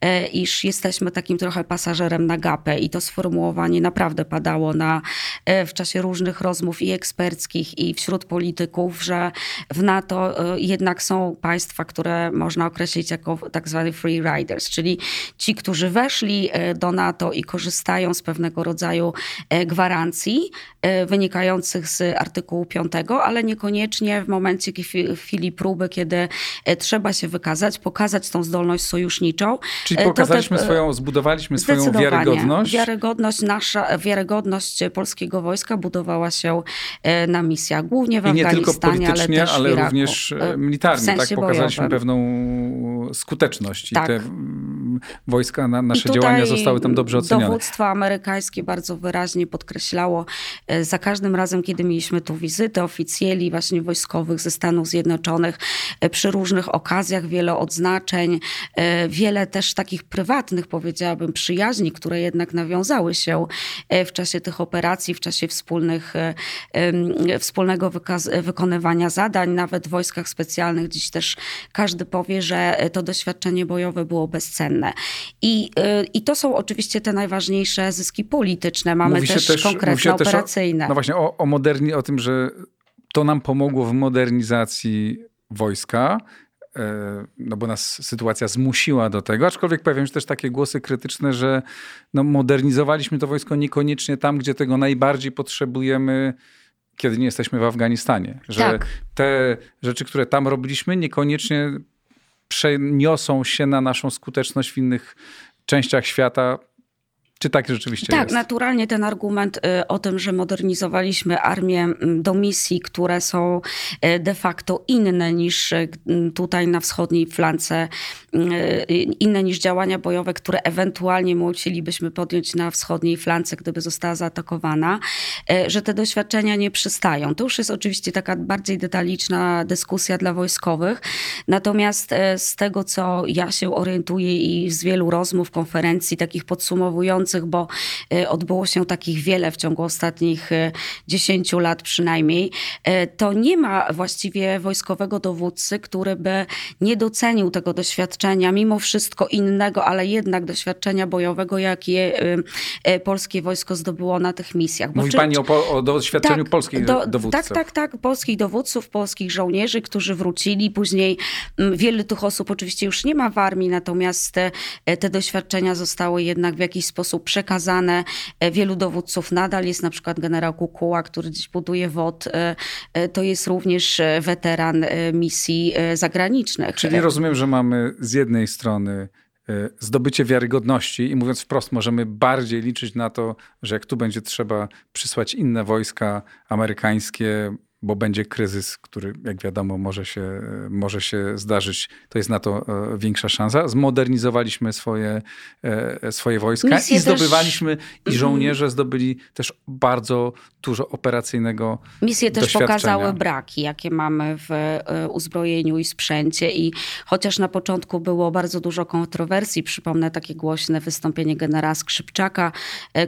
e, iż jesteśmy takim trochę pasażerem na gapę i to sformułowanie naprawdę padało na, e, w czasie różnych rozmów i eksperckich i wśród polityków, że w NATO jednak są państwa, które można określić jako tak zwany free riders, czyli ci, którzy weszli do NATO i korzystają z pewnego rodzaju e, gwarancji e, wynikających z artykułu 5, ale niekoniecznie w momencie, w chwili próby, kiedy e, trzeba się wykazać, pokazać tą zdolność sojuszniczą. Czyli pokazaliśmy te, swoją, zbudowaliśmy swoją wiarygodność? Wiarygodność nasza, wiarygodność polskiego wojska budowała się na misjach, głównie w I nie tylko politycznie, ale, ale również militarnie. tak, pokazaliśmy bojowym. pewną skuteczność i tak. te wojska, na, nasze działania zostały tam dobrze dobrze. Dowództwo amerykańskie bardzo wyraźnie podkreślało e, za każdym razem, kiedy mieliśmy tu wizyty oficjeli właśnie wojskowych ze Stanów Zjednoczonych, e, przy różnych okazjach wiele odznaczeń, e, wiele też takich prywatnych, powiedziałabym, przyjaźni, które jednak nawiązały się w czasie tych operacji, w czasie wspólnych, wspólnego wykonywania zadań, nawet w wojskach specjalnych. Dziś też każdy powie, że to doświadczenie bojowe było bezcenne. I, i to są oczywiście te najważniejsze zyski polityczne. Mamy też, też konkretne operacyjne. O, no właśnie o, o, moderni, o tym, że to nam pomogło w modernizacji wojska, e, no bo nas sytuacja zmusiła do tego, aczkolwiek pojawiają się też takie głosy krytyczne, że no modernizowaliśmy to wojsko niekoniecznie tam, gdzie tego najbardziej potrzebujemy, kiedy nie jesteśmy w Afganistanie. Że tak. te rzeczy, które tam robiliśmy, niekoniecznie przeniosą się na naszą skuteczność w innych częściach świata, Czy tak rzeczywiście tak, jest? Tak, naturalnie ten argument y, o tym, że modernizowaliśmy armię do misji, które są y, de facto inne niż y, tutaj na wschodniej flance, inne niż działania bojowe, które ewentualnie musielibyśmy podjąć na wschodniej flance, gdyby została zaatakowana, że te doświadczenia nie przystają. To już jest oczywiście taka bardziej detaliczna dyskusja dla wojskowych. Natomiast z tego, co ja się orientuję i z wielu rozmów, konferencji takich podsumowujących, bo e, odbyło się takich wiele w ciągu ostatnich 10 e, lat przynajmniej, e, to nie ma właściwie wojskowego dowódcy, który by nie docenił tego doświadczenia, mimo wszystko innego, ale jednak doświadczenia bojowego, jakie polskie wojsko zdobyło na tych misjach. Bo Mówi czy, pani o, o doświadczeniu tak, polskich do, dowódców. Tak, tak, tak. Polskich dowódców, polskich żołnierzy, którzy wrócili. Później wiele tych osób oczywiście już nie ma w armii, natomiast te, te doświadczenia zostały jednak w jakiś sposób przekazane. E, wielu dowódców nadal jest, na przykład generał Kukuła, który dziś buduje WOD, e, e, to jest również weteran misji zagranicznych. Czyli rozumiem, że mamy z jednej strony zdobycie wiarygodności i mówiąc wprost, możemy bardziej liczyć na to, że jak tu będzie trzeba przysłać inne wojska amerykańskie, bo będzie kryzys, który, jak wiadomo, może się, może się zdarzyć. To jest na to e, większa szansa. Zmodernizowaliśmy swoje, e, swoje wojska Misje i zdobywaliśmy, też... i mhm. żołnierze zdobyli też bardzo dużo operacyjnego Misje też pokazały braki, jakie mamy w e, uzbrojeniu i sprzęcie i chociaż na początku było bardzo dużo kontrowersji, przypomnę takie głośne wystąpienie generała Skrzypczaka,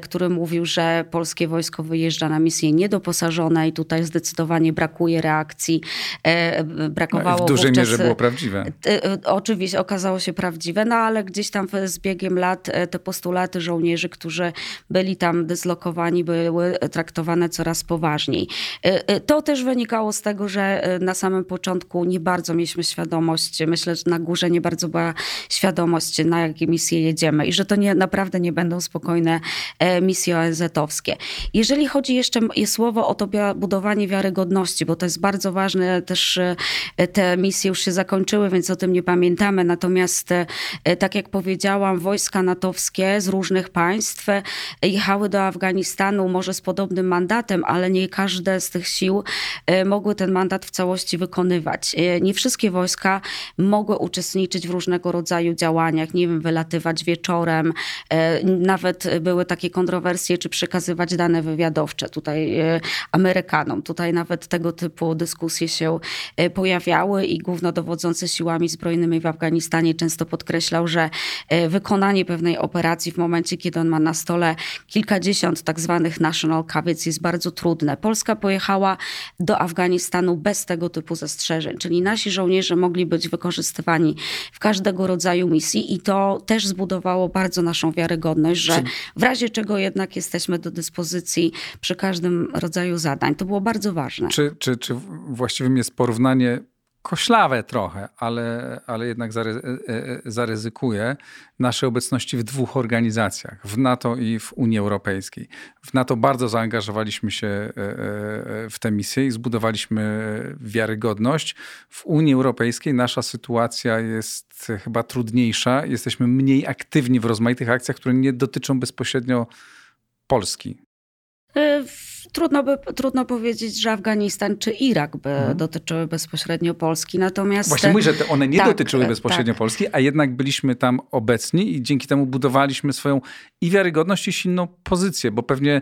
który mówił, że polskie wojsko wyjeżdża na misję niedoposażone i tutaj zdecydowanie nie brakuje reakcji. E, brakowało no, w dużej wówczas, mierze było prawdziwe. E, e, oczywiście okazało się prawdziwe, no ale gdzieś tam z biegiem lat te postulaty żołnierzy, którzy byli tam dyslokowani, były traktowane coraz poważniej. To też wynikało z tego, że na samym początku nie bardzo mieliśmy świadomość, myślę, że na górze nie bardzo była świadomość, na jakie misje jedziemy i że to nie, naprawdę nie będą spokojne misje ONZ-owskie. Jeżeli chodzi jeszcze słowo o to budowanie wiarygodności, bo to jest bardzo ważne. Też e, te misje już się zakończyły, więc o tym nie pamiętamy. Natomiast, e, tak jak powiedziałam, wojska natowskie z różnych państw e, jechały do Afganistanu, może z podobnym mandatem, ale nie każde z tych sił mogły ten mandat w całości wykonywać. Nie wszystkie wojska mogły uczestniczyć w różnego rodzaju działaniach, nie wiem, wylatywać wieczorem. Nawet były takie kontrowersje, czy przekazywać dane wywiadowcze tutaj Amerykanom. Tutaj nawet tego typu dyskusje się e, pojawiały i głównodowodzący siłami zbrojnymi w Afganistanie często podkreślał, że e, wykonanie pewnej operacji w momencie, kiedy on ma na stole kilkadziesiąt tak zwanych national coverage jest bardzo trudne. Polska pojechała do Afganistanu bez tego typu zastrzeżeń, czyli nasi żołnierze mogli być wykorzystywani w każdego rodzaju misji i to też zbudowało bardzo naszą wiarygodność, że w razie czego jednak jesteśmy do dyspozycji przy każdym rodzaju zadań. To było bardzo ważne czy, czy, czy właściwym jest porównanie koślawe trochę, ale, ale jednak zary, e, e, zaryzykuję naszej obecności w dwóch organizacjach, w NATO i w Unii Europejskiej. W NATO bardzo zaangażowaliśmy się e, w tę misję i zbudowaliśmy wiarygodność. W Unii Europejskiej nasza sytuacja jest chyba trudniejsza. Jesteśmy mniej aktywni w rozmaitych akcjach, które nie dotyczą bezpośrednio Polski. Trudno, by, trudno powiedzieć, że Afganistan czy Irak by hmm. dotyczyły bezpośrednio Polski, natomiast... Właśnie mówię, że one nie tak, dotyczyły bezpośrednio tak. Polski, a jednak byliśmy tam obecni i dzięki temu budowaliśmy swoją i wiarygodność i silną pozycję, bo pewnie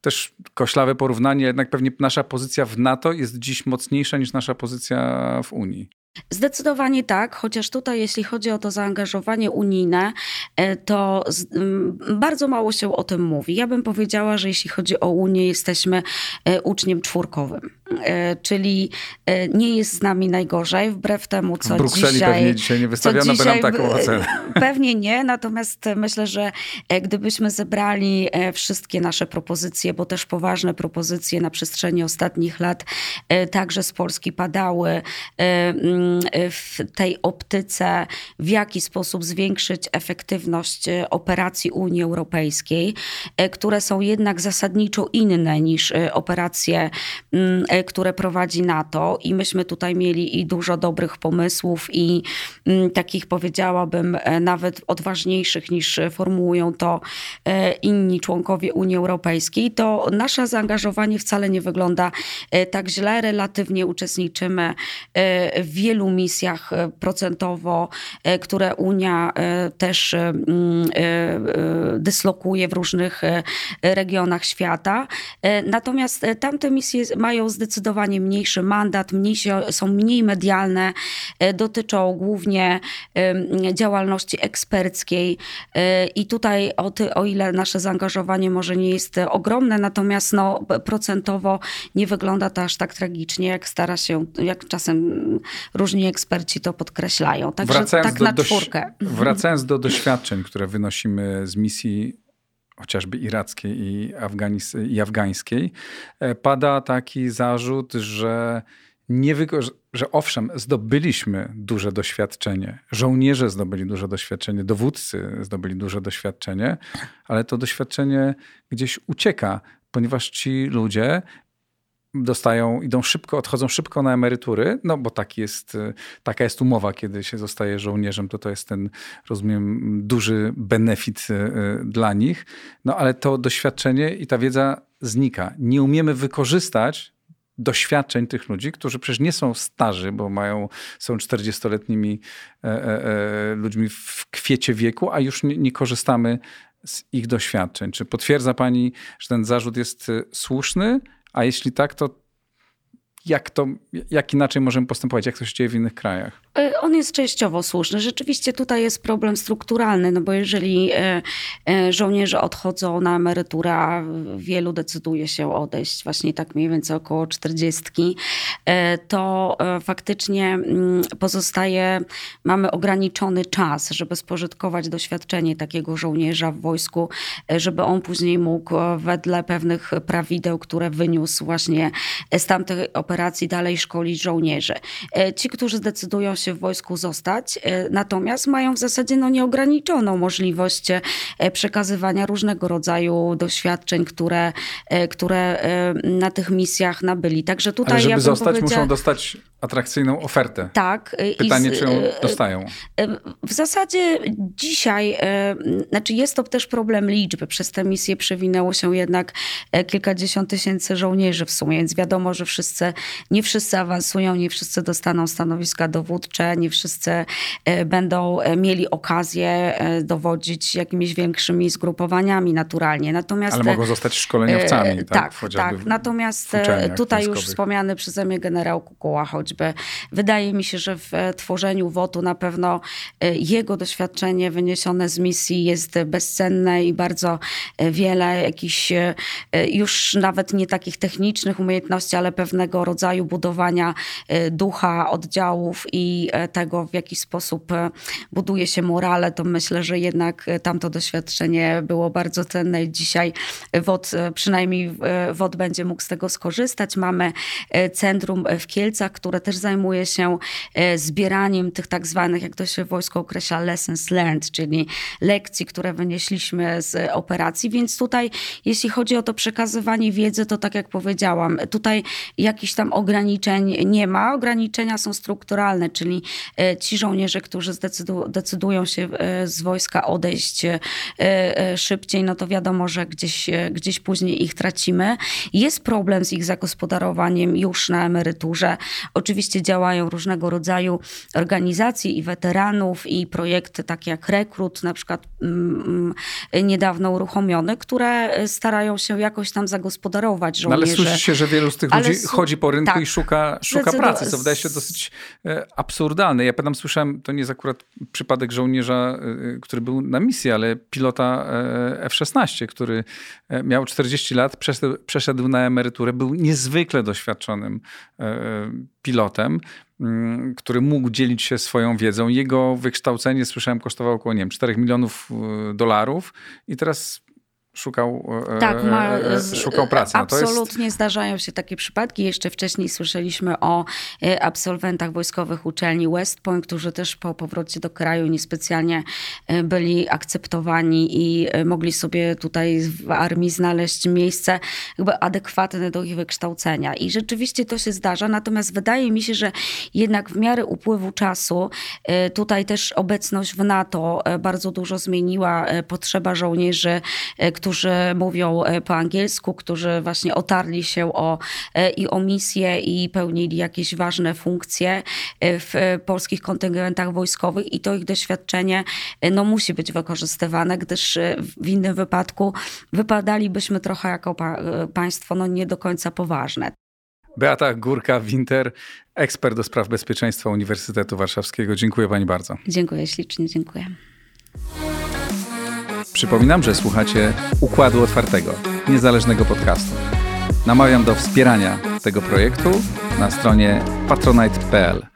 też koślawe porównanie, jednak pewnie nasza pozycja w NATO jest dziś mocniejsza niż nasza pozycja w Unii. Zdecydowanie tak, chociaż tutaj, jeśli chodzi o to zaangażowanie unijne, e, to bardzo mało się o tym mówi. Ja bym powiedziała, że jeśli chodzi o Unię, jesteśmy e, uczniem czwórkowym, e, czyli nie jest z nami najgorzej, wbrew temu, co w Brukseli dzisiaj... pewnie dzisiaj nie wystawiono by nam taką ocenę. Pewnie nie, natomiast myślę, że gdybyśmy zebrali wszystkie nasze propozycje, bo też poważne propozycje na przestrzeni ostatnich lat także z Polski padały, w tej optyce, w jaki sposób zwiększyć efektywność operacji Unii Europejskiej, które są jednak zasadniczo inne niż operacje, które prowadzi NATO. I myśmy tutaj mieli i dużo dobrych pomysłów, i takich powiedziałabym nawet odważniejszych niż formułują to inni członkowie Unii Europejskiej. To nasze zaangażowanie wcale nie wygląda tak źle. Relatywnie uczestniczymy w wielu misjach e, procentowo, e, które Unia e, też dyslokuje w różnych regionach świata. Natomiast tamte misje mają zdecydowanie mniejszy mandat, mniejsze, są mniej medialne, dotyczą głównie działalności eksperckiej i tutaj o, ty, o ile nasze zaangażowanie może nie jest ogromne, natomiast no, procentowo nie wygląda to aż tak tragicznie, jak stara się, jak czasem różni eksperci to podkreślają. Także wracając tak do, na czwórkę. Wracając do doświadczeń, które wynosimy z misji chociażby irackiej i, Afganis- i afgańskiej, e, pada taki zarzut, że nie że owszem, zdobyliśmy duże doświadczenie, żołnierze zdobyli duże doświadczenie, dowódcy zdobyli duże doświadczenie, ale to doświadczenie gdzieś ucieka, ponieważ ci ludzie dostają, idą szybko, odchodzą szybko na emerytury, no bo tak jest, y, taka jest umowa, kiedy się zostaje żołnierzem, to to jest ten, rozumiem, duży benefit y, y, dla nich. No ale to doświadczenie i ta wiedza znika. Nie umiemy wykorzystać doświadczeń tych ludzi, którzy przecież nie są starzy, bo mają, są 40-letnimi e, e, e, ludźmi w kwiecie wieku, a już nie, nie korzystamy z ich doświadczeń. Czy potwierdza pani, że ten zarzut jest słuszny, a jeśli tak, to jak, to, jak inaczej możemy postępować? Jak to się dzieje w innych krajach? E, on jest częściowo słuszny. Rzeczywiście tutaj jest problem strukturalny, no bo jeżeli e, e, żołnierze odchodzą na emeryturę, wielu decyduje się odejść, właśnie tak mniej więcej około 40, to faktycznie mm, pozostaje, mamy ograniczony czas, żeby spożytkować doświadczenie takiego żołnierza w wojsku, żeby on później mógł wedle pewnych prawideł, które wyniósł właśnie z tamtej operacji dalej szkolić żołnierzy. Ci, którzy zdecydują się w wojsku zostać, e, natomiast mają w zasadzie no, nieograniczoną możliwość e, przekazywania różnego rodzaju doświadczeń, które, e, które na tych misjach nabyli. Także tutaj Ale żeby ja zostać, muszą dostać atrakcyjną ofertę. Tak. Pytanie, z, czy ją dostają? W zasadzie dzisiaj, znaczy jest to też problem liczby. Przez tę misję przewinęło się jednak kilkadziesiąt tysięcy żołnierzy w sumie, więc wiadomo, że wszyscy, nie wszyscy awansują, nie wszyscy dostaną stanowiska dowódcze nie wszyscy e, będą e, mieli okazję e, dowodzić jakimiś większymi zgrupowaniami naturalnie. Natomiast, Ale mogą zostać szkoleniowcami, tak? Tak, tak. Natomiast tutaj już wspomniany przeze mnie generał Kukuła choćby. Wydaje mi się, że w tworzeniu WOT-u na pewno jego doświadczenie wyniesione z misji jest bezcenne i bardzo wiele jakichś już nawet nie takich technicznych umiejętności, ale pewnego rodzaju budowania ducha oddziałów i E, tego, w jaki sposób e, buduje się morale, to myślę, że jednak e, tamto doświadczenie było bardzo cenne i dzisiaj WOD, przynajmniej WOD będzie mógł z tego skorzystać. Mamy centrum w Kielcach, które też zajmuje się zbieraniem tych tak zwanych, jak to się wojsko określa, lessons learned, czyli lekcji, które wynieśliśmy z operacji. Więc tutaj, jeśli chodzi o to przekazywanie wiedzy, to tak jak powiedziałam, tutaj jakichś tam ograniczeń nie ma. Ograniczenia są strukturalne, czyli e, ci żołnierze, którzy zdecydu, decydują się e, z wojska odejść e, szybciej, no to wiadomo, że gdzieś, gdzieś później ich tracimy. Jest problem z ich zagospodarowaniem już na emeryturze. Oczywiście działają różnego rodzaju organizacje i weteranów i projekty takie jak Rekrut, na przykład mm, mm, niedawno uruchomione, które starają się jakoś tam zagospodarować żołnierzy. No ale słyszy się, że wielu z tych ludzi chodzi po rynku tak, i szuka, szuka pracy, co wydaje się dosyć absurdalne absurdalne. Ja pamiętam, słyszałem, to nie jest akurat przypadek żołnierza, y, który był na misji, ale pilota e, F-16, który e, miał 40 lat, przeszedł, na emeryturę, był niezwykle doświadczonym e, pilotem, mm, który mógł dzielić się swoją wiedzą. Jego wykształcenie, słyszałem, kosztowało około, nie wiem, 4 milionów dolarów i teraz szukał, tak, ma, szukał pracy. No absolutnie jest... zdarzają się takie przypadki. Jeszcze wcześniej słyszeliśmy o absolwentach wojskowych uczelni West Point, którzy też po powrocie do kraju niespecjalnie byli akceptowani i mogli sobie tutaj w armii znaleźć miejsce jakby adekwatne do ich wykształcenia. I rzeczywiście to się zdarza, natomiast wydaje mi się, że jednak w miarę upływu czasu tutaj też obecność w NATO bardzo dużo zmieniła potrzeba żołnierzy, którzy mówią e, po angielsku, którzy właśnie otarli się o, e, i o misję i pełnili jakieś ważne funkcje e, w polskich kontyngentach wojskowych i to ich doświadczenie no, musi być wykorzystywane, gdyż w innym wypadku wypadalibyśmy trochę jako państwo no, nie do końca poważne. Beata Górka-Winter, ekspert do spraw bezpieczeństwa Uniwersytetu Warszawskiego. Dziękuję Pani bardzo. Dziękuję ślicznie, dziękuję. Przypominam, że słuchacie Układu Otwartego, niezależnego podcastu. Namawiam do wspierania tego projektu na stronie patronite.pl.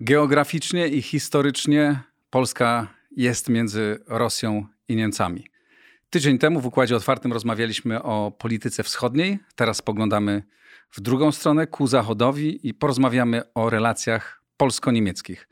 Geograficznie i historycznie Polska jest między Rosją i Niemcami. Tydzień temu w Układzie Otwartym rozmawialiśmy o polityce wschodniej, teraz spoglądamy w drugą stronę, ku zachodowi i porozmawiamy o relacjach polsko-niemieckich.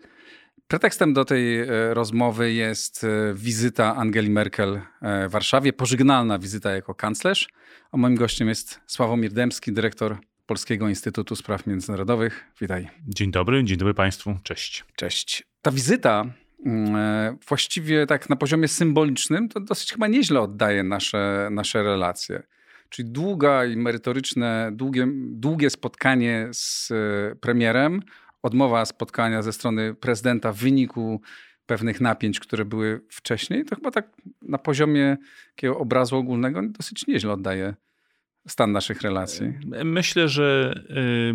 Pretekstem do tej e, rozmowy jest e, wizyta Angeli Merkel e, w Warszawie, pożegnalna wizyta jako kanclerz. A moim gościem jest Sławomir Dębski, dyrektor Polskiego Instytutu Spraw Międzynarodowych. Witaj. Dzień dobry, dzień dobry Państwu, cześć. Cześć. Ta wizyta mm, właściwie tak na poziomie symbolicznym to dosyć chyba nieźle oddaje nasze, nasze relacje. Czyli długa i merytoryczne, długie, długie spotkanie z premierem, odmowa spotkania ze strony prezydenta w wyniku pewnych napięć, które były wcześniej, to chyba tak na poziomie takiego obrazu ogólnego dosyć nieźle oddaje stan naszych relacji. Myślę, że y,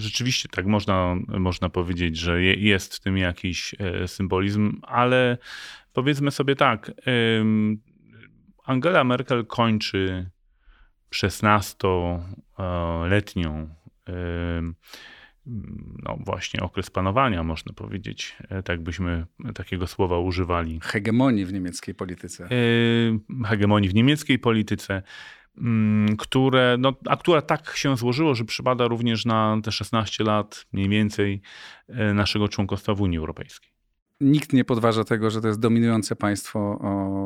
rzeczywiście tak można, można powiedzieć, że jest w tym jakiś e, symbolizm, ale powiedzmy sobie tak, Angela Merkel kończy 16-letnią no właśnie okres panowania, można powiedzieć, e, tak byśmy takiego słowa używali. Hegemonii w niemieckiej polityce. E, hegemonii w niemieckiej polityce, mm, które, no, a która tak się złożyło, że przypada również na te 16 lat mniej więcej e, naszego członkostwa w Unii Europejskiej nikt nie podważa tego, że to jest dominujące państwo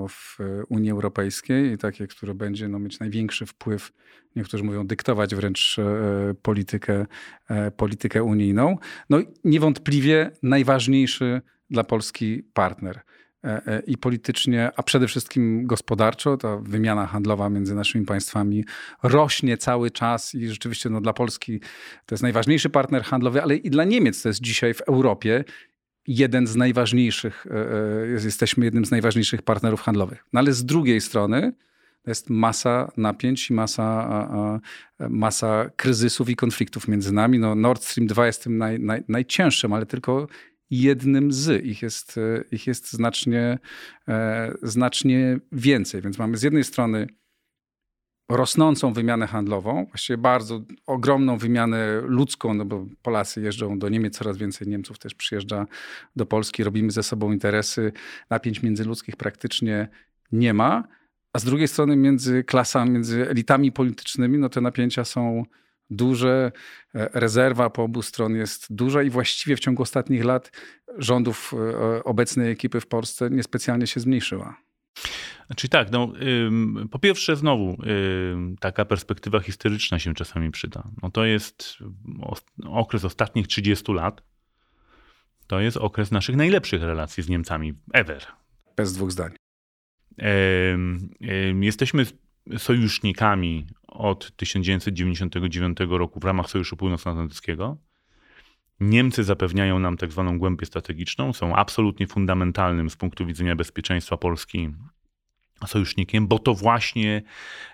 w Unii Europejskiej i takie, które będzie no, mieć największy wpływ, niektórzy mówią dyktować wręcz e, politykę, e, politykę unijną. No niewątpliwie najważniejszy dla Polski partner e, i politycznie, a przede wszystkim gospodarczo. Ta wymiana handlowa między naszymi państwami rośnie cały czas i rzeczywiście no, dla Polski to jest najważniejszy partner handlowy, ale i dla Niemiec to jest dzisiaj w Europie jeden z najważniejszych, e, e, jesteśmy jednym z najważniejszych partnerów handlowych. No ale z drugiej strony jest masa napięć i masa, masa kryzysów i konfliktów między nami. No Nord Stream 2 jest tym naj, naj, najcięższym, ale tylko jednym z. Ich jest, e, ich jest znacznie, znacznie więcej. Więc mamy z jednej strony rosnącą wymianę handlową, właściwie bardzo ogromną wymianę ludzką, no bo Polacy jeżdżą do Niemiec, coraz więcej Niemców też przyjeżdża do Polski, robimy ze sobą interesy, napięć międzyludzkich praktycznie nie ma, a z drugiej strony między klasami, między elitami politycznymi, no te napięcia są duże, e, rezerwa po obu stron jest duża i właściwie w ciągu ostatnich lat rządów e, obecnej ekipy w Polsce niespecjalnie się zmniejszyła. Czyli tak, no, po pierwsze znowu taka perspektywa historyczna się czasami przyda. No to jest okres ostatnich 30 lat. To jest okres naszych najlepszych relacji z Niemcami ever. Bez dwóch zdań. Jesteśmy sojusznikami od 1999 roku w ramach Sojuszu Północnoatlantyckiego. Niemcy zapewniają nam tak zwaną głębię strategiczną, są absolutnie fundamentalnym z punktu widzenia bezpieczeństwa Polski sojusznikiem, bo to właśnie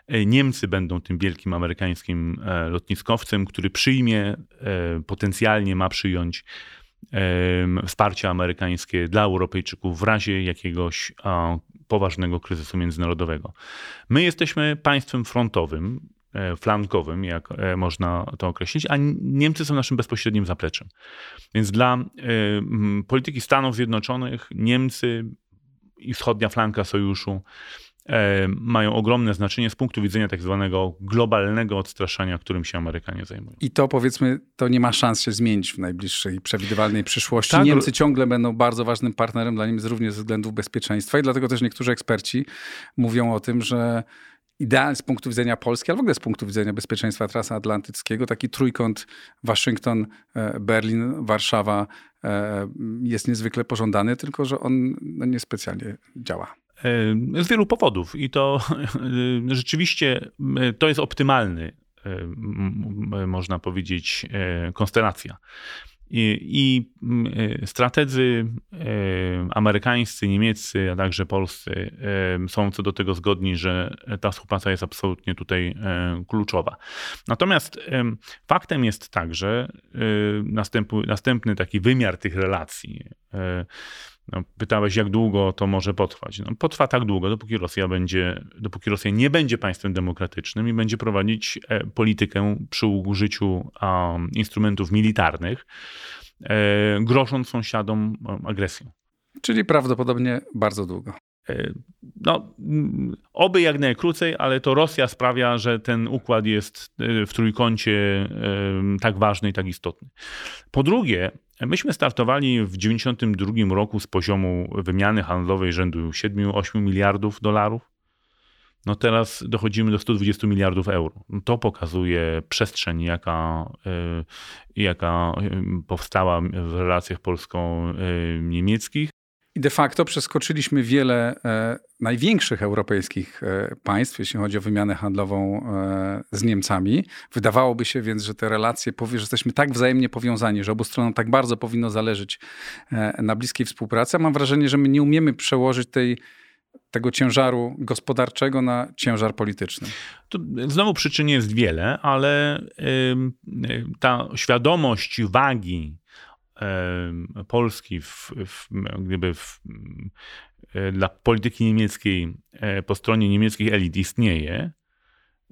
e, Niemcy będą tym wielkim amerykańskim e, lotniskowcem, który przyjmie, e, potencjalnie ma przyjąć wsparcie amerykańskie dla Europejczyków w razie jakiegoś poważnego kryzysu międzynarodowego. My jesteśmy państwem frontowym, flankowym, jak można to określić, a Niemcy są naszym bezpośrednim zapleczem. Więc dla polityki Stanów Zjednoczonych Niemcy i wschodnia flanka sojuszu e, mają ogromne znaczenie z punktu widzenia tak zwanego globalnego odstraszania, którym się Amerykanie zajmują. I to powiedzmy, to nie ma szans się zmienić w najbliższej przewidywalnej przyszłości. Tak, Niemcy ciągle będą bardzo ważnym partnerem dla Niemiec również ze względów bezpieczeństwa i dlatego też niektórzy eksperci mówią o tym, że idealny z punktu widzenia Polski, ale w ogóle z punktu widzenia bezpieczeństwa transatlantyckiego, taki trójkąt Waszyngton, e, Berlin, Warszawa e, jest niezwykle pożądany, tylko że on no, niespecjalnie działa. E, z wielu powodów i to rzeczywiście to jest optymalny, można powiedzieć, konstelacja. I, i mm, e, strategzy e, amerykańscy, niemieccy, a także polscy e, są co do tego zgodni, że ta współpraca jest absolutnie tutaj kluczowa. Natomiast faktem jest także następny, następny taki wymiar tych relacji. No, pytałeś, jak długo to może potrwać. No, potrwa tak długo, dopóki Rosja będzie, dopóki Rosja nie będzie państwem demokratycznym i będzie prowadzić e, politykę przy użyciu um, instrumentów militarnych, e, grosząc sąsiadom agresją. Czyli prawdopodobnie bardzo długo. E, no, oby jak najkrócej, ale to Rosja sprawia, że ten układ jest w trójkącie tak ważny i tak istotny. Po drugie, Myśmy startowali w 1992 roku z poziomu wymiany handlowej rzędu 7-8 miliardów dolarów. No teraz dochodzimy do 120 miliardów euro. To pokazuje przestrzeń, jaka, jaka powstała w relacjach polsko-niemieckich. I de facto przeskoczyliśmy wiele e, największych europejskich e, państw, jeśli chodzi o wymianę handlową e, z Niemcami. Wydawałoby się więc, że te relacje, że jesteśmy tak wzajemnie powiązani, że obu stronom tak bardzo powinno zależeć e, na bliskiej współpracy. A mam wrażenie, że my nie umiemy przełożyć tej tego ciężaru gospodarczego na ciężar polityczny? Znowu przyczyn jest wiele, ale ta świadomość wagi Polski w, w, gdyby w, e, dla polityki niemieckiej e, po stronie niemieckich elit istnieje.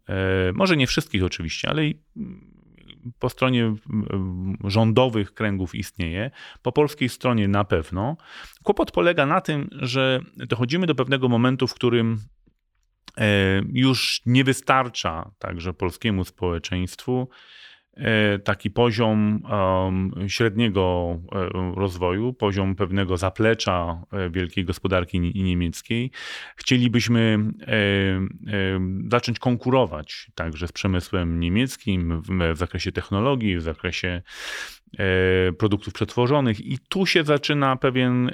E, może nie wszystkich oczywiście, ale po stronie rządowych kręgów istnieje, po polskiej stronie na pewno. Kłopot polega na tym, że dochodzimy do pewnego momentu, w którym już nie wystarcza także polskiemu społeczeństwu E, taki poziom średniego e, rozwoju, poziom pewnego zaplecza e, wielkiej gospodarki niemieckiej. Chcielibyśmy zacząć konkurować także z przemysłem niemieckim w zakresie technologii, w zakresie produktów przetworzonych i tu się zaczyna pewien,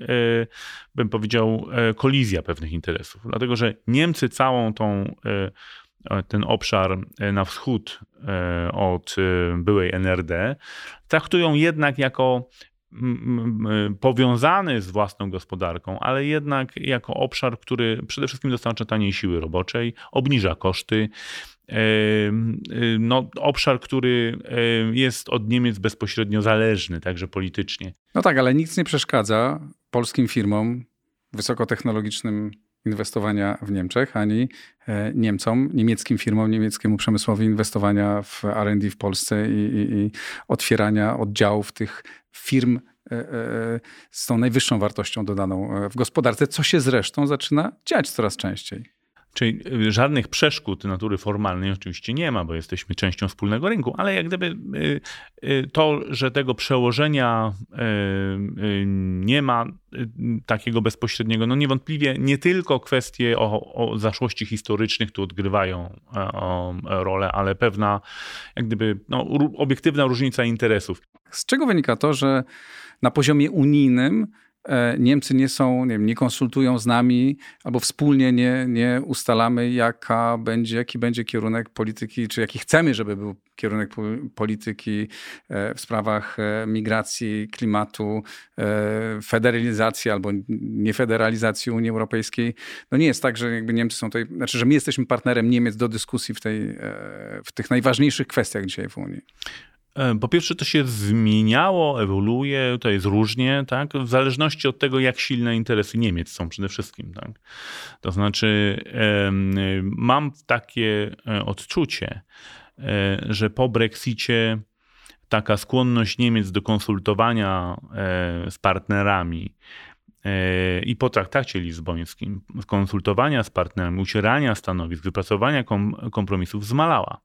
bym powiedział, kolizja pewnych interesów. Dlatego, że Niemcy całą tą E, ten obszar e, na wschód e, od byłej NRD, traktują jednak jako powiązany z własną gospodarką, ale jednak jako obszar, który przede wszystkim dostarcza taniej siły roboczej, obniża koszty. No, obszar, który jest od Niemiec bezpośrednio zależny, także politycznie. No tak, ale nic nie przeszkadza polskim firmom wysokotechnologicznym inwestowania w Niemczech, ani e, Niemcom, niemieckim firmom, niemieckiemu przemysłowi inwestowania w R&D w Polsce i, i, i otwierania oddziałów tych firm e, e, z tą najwyższą wartością dodaną w gospodarce, co się zresztą zaczyna dziać coraz częściej. Czyli y, żadnych przeszkód natury formalnej oczywiście nie ma, bo jesteśmy częścią wspólnego rynku, ale jak gdyby y, y, to, że tego przełożenia nie ma takiego bezpośredniego, no niewątpliwie nie tylko kwestie o, o zaszłości historycznych tu odgrywają rolę, ale pewna jak gdyby no, obiektywna różnica interesów. Z czego wynika to, że na poziomie unijnym E, Niemcy nie są, nie, wiem, nie konsultują z nami albo wspólnie nie, nie ustalamy, jaka będzie, jaki będzie kierunek polityki, czy jaki chcemy, żeby był kierunek polityki e, w sprawach e, migracji, klimatu, federalizacji albo niefederalizacji Unii Europejskiej. No nie jest tak, że jakby Niemcy są tutaj, znaczy, że my jesteśmy partnerem Niemiec do dyskusji w, tej, w tych najważniejszych kwestiach dzisiaj w Unii. E, po pierwsze, to się zmieniało, ewoluuje, to jest różnie, tak? w zależności od tego, jak silne interesy Niemiec są przede wszystkim. Tak? To znaczy, mam takie e, odczucie, e, że po Brexicie taka skłonność Niemiec do konsultowania z partnerami i po traktacie lizbońskim, konsultowania z partnerami, ucierania stanowisk, wypracowania kom, kompromisów zmalała.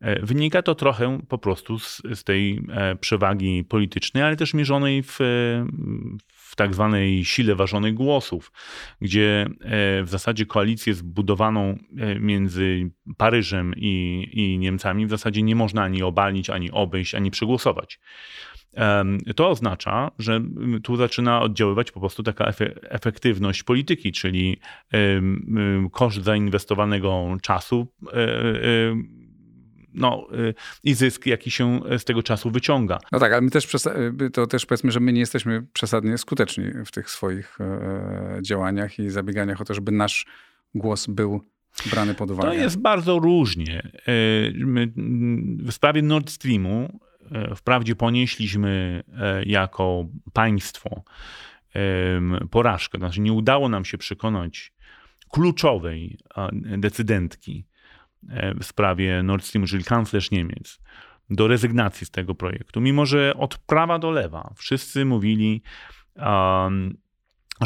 E, wynika to trochę po prostu z, z tej e, przewagi politycznej, ale też mierzonej w, w tak zwanej sile ważonych głosów, gdzie w zasadzie koalicję zbudowaną między Paryżem i, i Niemcami w zasadzie nie można ani obalić, ani obejść, ani przegłosować. To oznacza, że tu zaczyna oddziaływać po prostu taka efektywność polityki, czyli koszt zainwestowanego czasu e, e, no, e, i zysk, jaki się z tego czasu wyciąga. No tak, ale my też, to też powiedzmy, że my nie jesteśmy przesadnie skuteczni w tych swoich działaniach i zabieganiach o to, żeby nasz głos był brany pod uwagę. To jest bardzo różnie. W sprawie Nord Streamu wprawdzie ponieśliśmy e, jako państwo porażkę, znaczy nie udało nam się przekonać kluczowej decydentki e, w sprawie Nord Streamu, czyli kanclerz Niemiec, do rezygnacji z tego projektu, mimo że od prawa do lewa wszyscy mówili,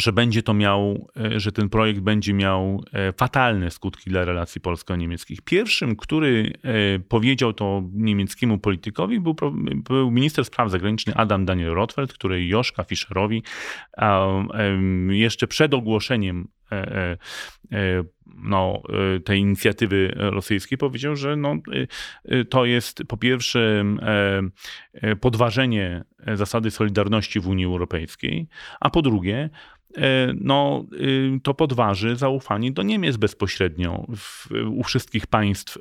że będzie to miał, e, że ten projekt będzie miał e, fatalne skutki dla relacji polsko-niemieckich. Pierwszym, który e, powiedział to niemieckiemu politykowi, był, był minister spraw zagranicznych Adam Daniel Rothfeld, który Joszka Fischerowi jeszcze przed ogłoszeniem no, tej inicjatywy rosyjskiej powiedział, że no, to jest po pierwsze podważenie zasady solidarności w Unii Europejskiej, a po drugie no, y, to podważy zaufanie do Niemiec bezpośrednio w, u wszystkich państw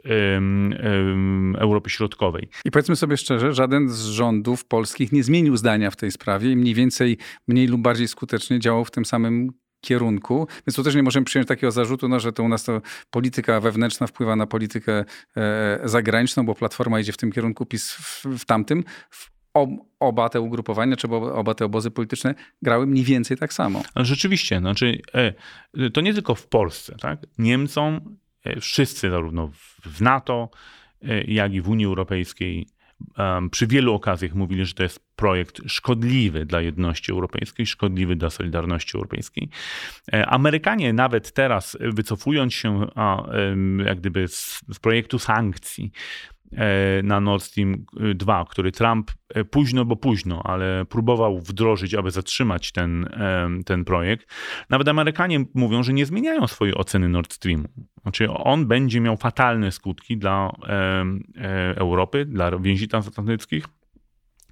Europy Środkowej. I powiedzmy sobie szczerze, żaden z rządów polskich nie zmienił zdania w tej sprawie i mniej więcej, mniej lub bardziej skutecznie działał w tym samym kierunku. Więc tu też nie możemy przyjąć takiego zarzutu, no, że to u nas to polityka wewnętrzna wpływa na politykę e, zagraniczną, bo Platforma idzie w tym kierunku, PiS w, w tamtym. W oba te ugrupowania, czy oba te obozy polityczne grały mniej więcej tak samo. Ale rzeczywiście, znaczy, e, to nie tylko w Polsce. Tak? Niemcom e, wszyscy, zarówno w NATO, e, jak i w Unii Europejskiej, przy wielu okazjach mówili, że to jest projekt szkodliwy dla jedności europejskiej, szkodliwy dla solidarności europejskiej. Amerykanie nawet teraz, wycofując się jak gdyby z, z projektu sankcji, na Nord Stream 2, e, który Trump e, późno, bo późno, ale próbował wdrożyć, aby zatrzymać ten, ten projekt. Nawet Amerykanie mówią, że nie zmieniają swojej oceny Nord Streamu. Znaczy on będzie miał fatalne skutki dla Europy, dla więzi transatlantyckich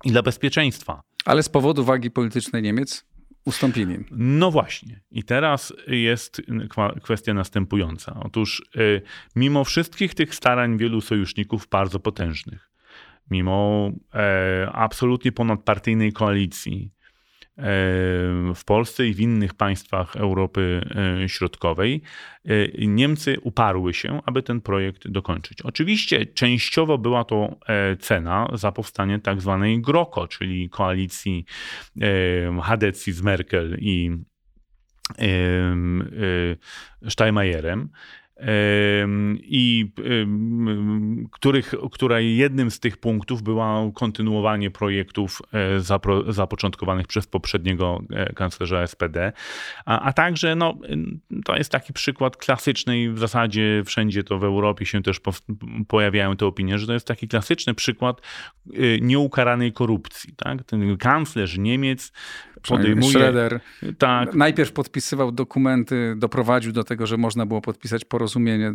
i dla bezpieczeństwa. Ale z powodu wagi politycznej Niemiec ustąpili. No właśnie. I teraz jest kwestia następująca. Otóż y, mimo wszystkich tych starań wielu sojuszników bardzo potężnych, mimo e, absolutnie ponadpartyjnej koalicji, w Polsce i w innych państwach Europy e, Środkowej, e, Niemcy uparły się, aby ten projekt dokończyć. Oczywiście częściowo była to e, cena za powstanie tak zwanej GROKO, czyli koalicji Hadecji z Merkel i Steinmeierem i których, której jednym z tych punktów było kontynuowanie projektów e, zapro, zapoczątkowanych przez poprzedniego e, kanclerza SPD, a, a także no, to jest taki przykład klasyczny i w zasadzie wszędzie to w Europie się też po, pojawiają te opinie, że to jest taki klasyczny przykład e, nieukaranej korupcji. Tak? Ten kanclerz Niemiec podejmuje... Schroeder tak. najpierw podpisywał dokumenty, doprowadził do tego, że można było podpisać porozumienie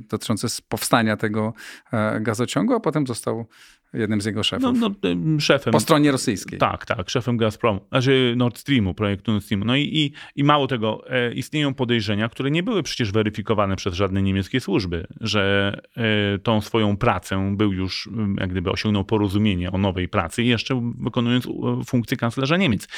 dotyczące powstania tego e, gazociągu, a potem został jednym z jego szefów. No, no, szefem. Po stronie rosyjskiej. Tak, tak, szefem Gazpromu, znaczy Nord Streamu, projektu Nord Streamu. No i, i, i mało tego, e, istnieją podejrzenia, które nie były przecież weryfikowane przez żadne niemieckie służby, że e, tą swoją pracę był już, jak gdyby osiągnął porozumienie o nowej pracy, jeszcze wykonując funkcję kanclerza Niemiec.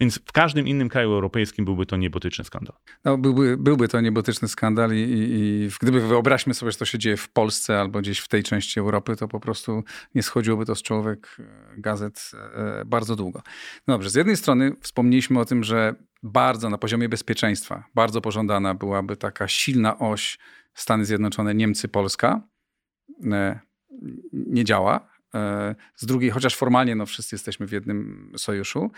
Więc w każdym innym kraju europejskim byłby to niebotyczny skandal. No, byłby, byłby to niebotyczny skandal i, i, i gdyby wyobraźmy sobie, że to się dzieje w Polsce albo gdzieś w tej części Europy, to po prostu nie schodzi chodziłoby to z czołówek e, gazet e, bardzo długo. No dobrze, z jednej strony wspomnieliśmy o tym, że bardzo na poziomie bezpieczeństwa, bardzo pożądana byłaby taka silna oś Stany Zjednoczone, Niemcy, Polska. E, nie działa. Z drugiej, chociaż formalnie no, wszyscy jesteśmy w jednym sojuszu,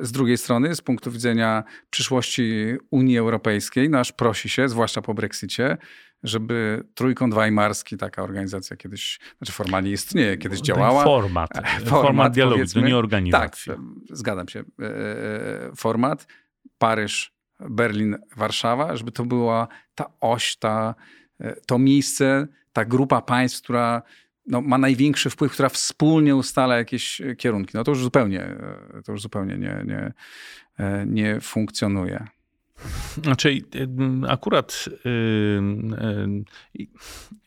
z drugiej strony, z punktu widzenia przyszłości Unii Europejskiej, nasz prosi się, zwłaszcza po Brexicie, żeby Trójkąt Weimarski, taka organizacja kiedyś, znaczy formalnie istnieje, kiedyś działała. Format. format, format dialogu, to nie organizacja. Tak, zgadzam się. Format. Paryż, Berlin, Warszawa, żeby to była ta oś, ta, to miejsce, ta grupa państw, która no, ma największy wpływ, która wspólnie ustala jakieś kierunki. No to już zupełnie, to już zupełnie nie, nie, nie funkcjonuje. Znaczy, akurat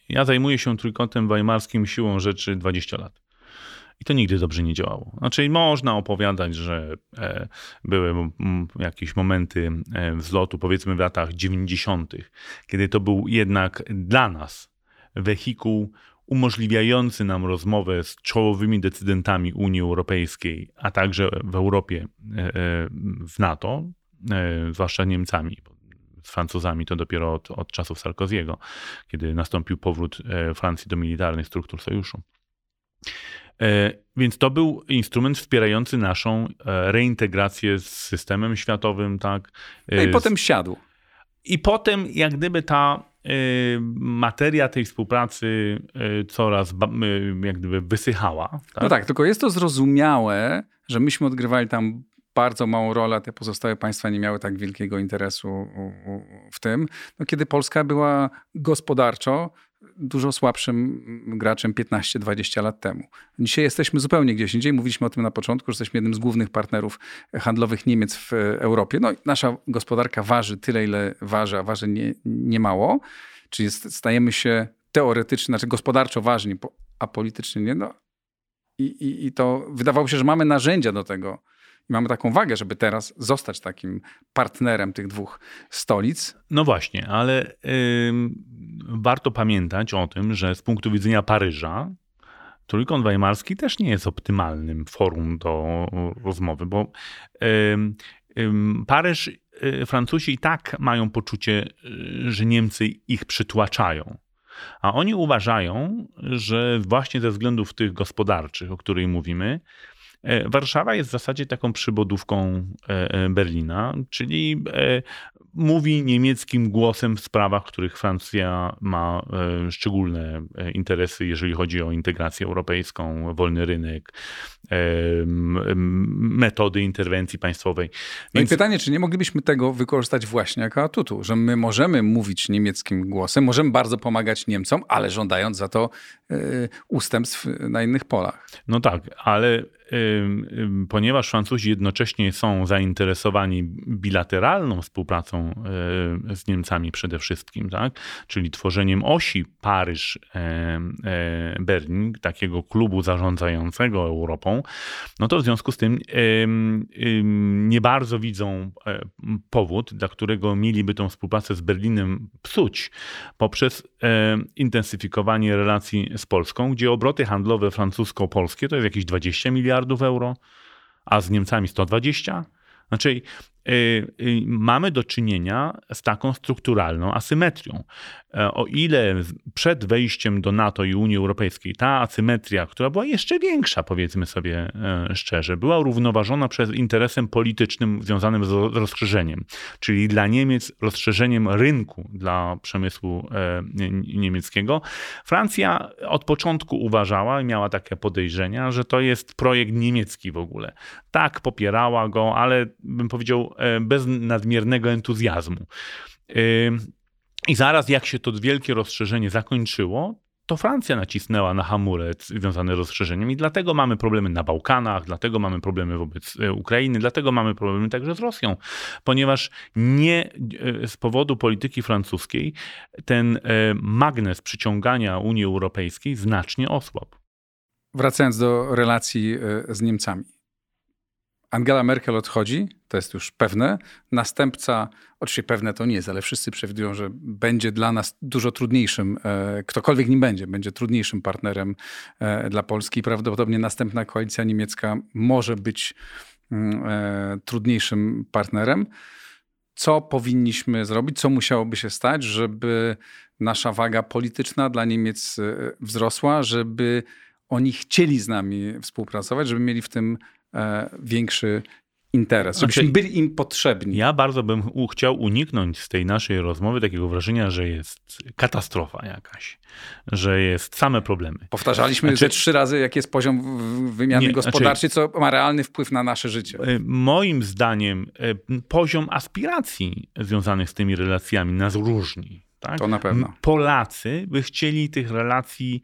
ja zajmuję się trójkątem weimarskim siłą rzeczy 20 lat. I to nigdy dobrze nie działało. Znaczy, można opowiadać, że e, były jakieś momenty e, wzlotu, powiedzmy w latach 90., kiedy to był jednak dla nas wehikuł umożliwiający nam rozmowę z czołowymi decydentami Unii Europejskiej, a także w Europie, e, w NATO, zwłaszcza Niemcami. Z Francuzami to dopiero od, od czasów Sarkoziego, kiedy nastąpił powrót Francji do militarnych struktur sojuszu. E, więc to był instrument wspierający naszą e, reintegrację z systemem światowym, tak. No i potem siadł. I potem, jak gdyby ta e, materia tej współpracy coraz jak gdyby wysychała. Tak? No tak, tylko jest to zrozumiałe, że myśmy odgrywali tam bardzo małą rolę, te pozostałe państwa nie miały tak wielkiego interesu w tym. No, kiedy Polska była gospodarczo dużo słabszym graczem 15-20 lat temu. Dzisiaj jesteśmy zupełnie gdzieś indziej. Mówiliśmy o tym na początku, że jesteśmy jednym z głównych partnerów handlowych Niemiec w Europie. No, nasza gospodarka waży tyle, ile waży, a waży nie, nie mało. Czyli stajemy się teoretycznie, znaczy gospodarczo ważni, a politycznie nie. No, i, i, I to wydawało się, że mamy narzędzia do tego, i mamy taką wagę, żeby teraz zostać takim partnerem tych dwóch stolic. No właśnie, ale warto pamiętać o tym, że z punktu widzenia Paryża, Trójkąt Weimarski też nie jest optymalnym forum do rozmowy, bo Paryż, y, Francuzi i tak mają poczucie, y, że Niemcy ich przytłaczają. A oni uważają, że właśnie ze względów tych gospodarczych, o których mówimy, Warszawa jest w zasadzie taką przybodówką e, e, Berlina, czyli mówi niemieckim głosem w sprawach, w których Francja ma szczególne interesy, jeżeli chodzi o integrację europejską, wolny rynek, metody interwencji państwowej. No i pytanie, czy nie moglibyśmy tego wykorzystać właśnie jako atutu, że my możemy mówić niemieckim głosem, możemy bardzo pomagać Niemcom, ale żądając za to ustępstw na innych polach. No tak, ale ponieważ Francuzi jednocześnie są zainteresowani bilateralną współpracą z Niemcami przede wszystkim, tak? czyli tworzeniem osi Paryż-Berlin, takiego klubu zarządzającego Europą, no to w związku z tym nie bardzo widzą e, powód, dla którego mieliby tą współpracę z Berlinem psuć poprzez intensyfikowanie relacji z Polską, gdzie obroty handlowe francusko-polskie to jest jakieś 20 miliardów miliardów euro, a z Niemcami 120. Znaczy, mamy do czynienia z taką strukturalną asymetrią. E, o ile przed wejściem do NATO i Unii Europejskiej ta asymetria, która była jeszcze większa, powiedzmy sobie e, szczerze, była równoważona przez interesem politycznym związanym z rozszerzeniem, czyli dla Niemiec rozszerzeniem rynku dla przemysłu e, niemieckiego. Francja od początku uważała i miała takie podejrzenia, że to jest projekt niemiecki w ogóle. Tak, popierała go, ale bym powiedział, bez nadmiernego entuzjazmu. E, I zaraz jak się to wielkie rozszerzenie zakończyło, to Francja nacisnęła na hamulec związany z rozszerzeniem i dlatego mamy problemy na Bałkanach, dlatego mamy problemy wobec e, Ukrainy, dlatego mamy problemy także z Rosją, ponieważ nie z powodu polityki francuskiej ten magnes przyciągania Unii Europejskiej znacznie osłabł. Wracając do relacji z Niemcami. Angela Merkel odchodzi, to jest już pewne. Następca, oczywiście pewne to nie jest, ale wszyscy przewidują, że będzie dla nas dużo trudniejszym, e, ktokolwiek nim będzie, będzie trudniejszym partnerem e, dla Polski. Prawdopodobnie następna koalicja niemiecka może być mm, e, trudniejszym partnerem. Co powinniśmy zrobić, co musiałoby się stać, żeby nasza waga polityczna dla Niemiec wzrosła, żeby oni chcieli z nami współpracować, żeby mieli w tym większy interes, żebyśmy znaczy, byli im potrzebni. Ja bardzo bym chciał uniknąć z tej naszej rozmowy takiego wrażenia, że jest katastrofa jakaś, że jest same problemy. Powtarzaliśmy znaczy, trzy razy, jaki jest poziom wymiany nie, gospodarczej, znaczy, co ma realny wpływ na nasze życie. E, moim zdaniem e, poziom aspiracji związanych z tymi relacjami nas różni. Tak? To na pewno. Polacy by chcieli tych relacji,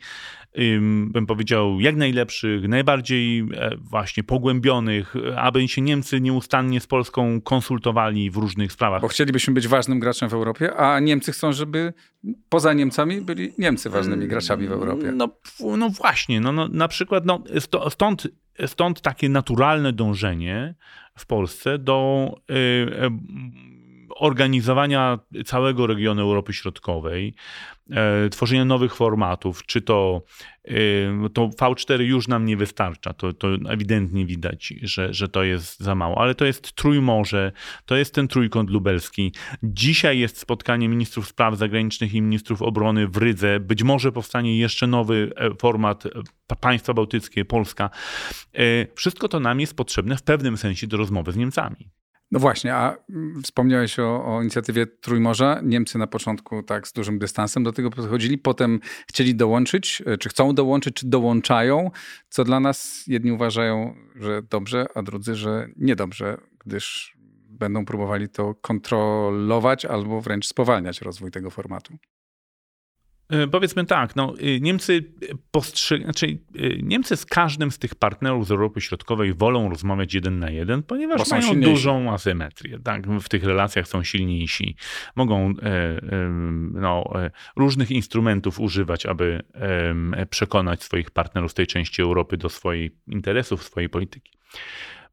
bym powiedział, jak najlepszych, najbardziej e, właśnie pogłębionych, aby się Niemcy nieustannie z Polską konsultowali w różnych sprawach. Bo chcielibyśmy być ważnym graczem w Europie, a Niemcy chcą, żeby poza Niemcami byli Niemcy ważnymi graczami w Europie. No, no właśnie, no, no, na przykład no, stąd, stąd takie naturalne dążenie w Polsce do. Organizowania całego regionu Europy Środkowej, e, tworzenia nowych formatów, czy to, e, to V4 już nam nie wystarcza, to, to ewidentnie widać, że, że to jest za mało, ale to jest Trójmorze, to jest ten trójkąt lubelski. Dzisiaj jest spotkanie ministrów spraw zagranicznych i ministrów obrony w Rydze, być może powstanie jeszcze nowy e, format państwa bałtyckie, Polska. Wszystko to nam jest potrzebne w pewnym sensie do rozmowy z Niemcami. No właśnie, a mm, wspomniałeś o, o, inicjatywie Trójmorza. Niemcy na początku tak z dużym dystansem do tego podchodzili, potem chcieli dołączyć, e, czy chcą dołączyć, czy dołączają, co dla nas jedni uważają, że dobrze, a drudzy, że niedobrze, gdyż będą próbowali to kontrolować albo wręcz spowalniać rozwój tego formatu. E, powiedzmy tak, no, e, Niemcy postrzegają, znaczy e, Niemcy z każdym z tych partnerów z Europy Środkowej wolą rozmawiać jeden na jeden, ponieważ mają silniejsi. dużą asymetrię. Tak? W tych relacjach są silniejsi. Mogą no, różnych instrumentów używać, aby przekonać swoich partnerów z tej części Europy do swoich interesów, swojej polityki.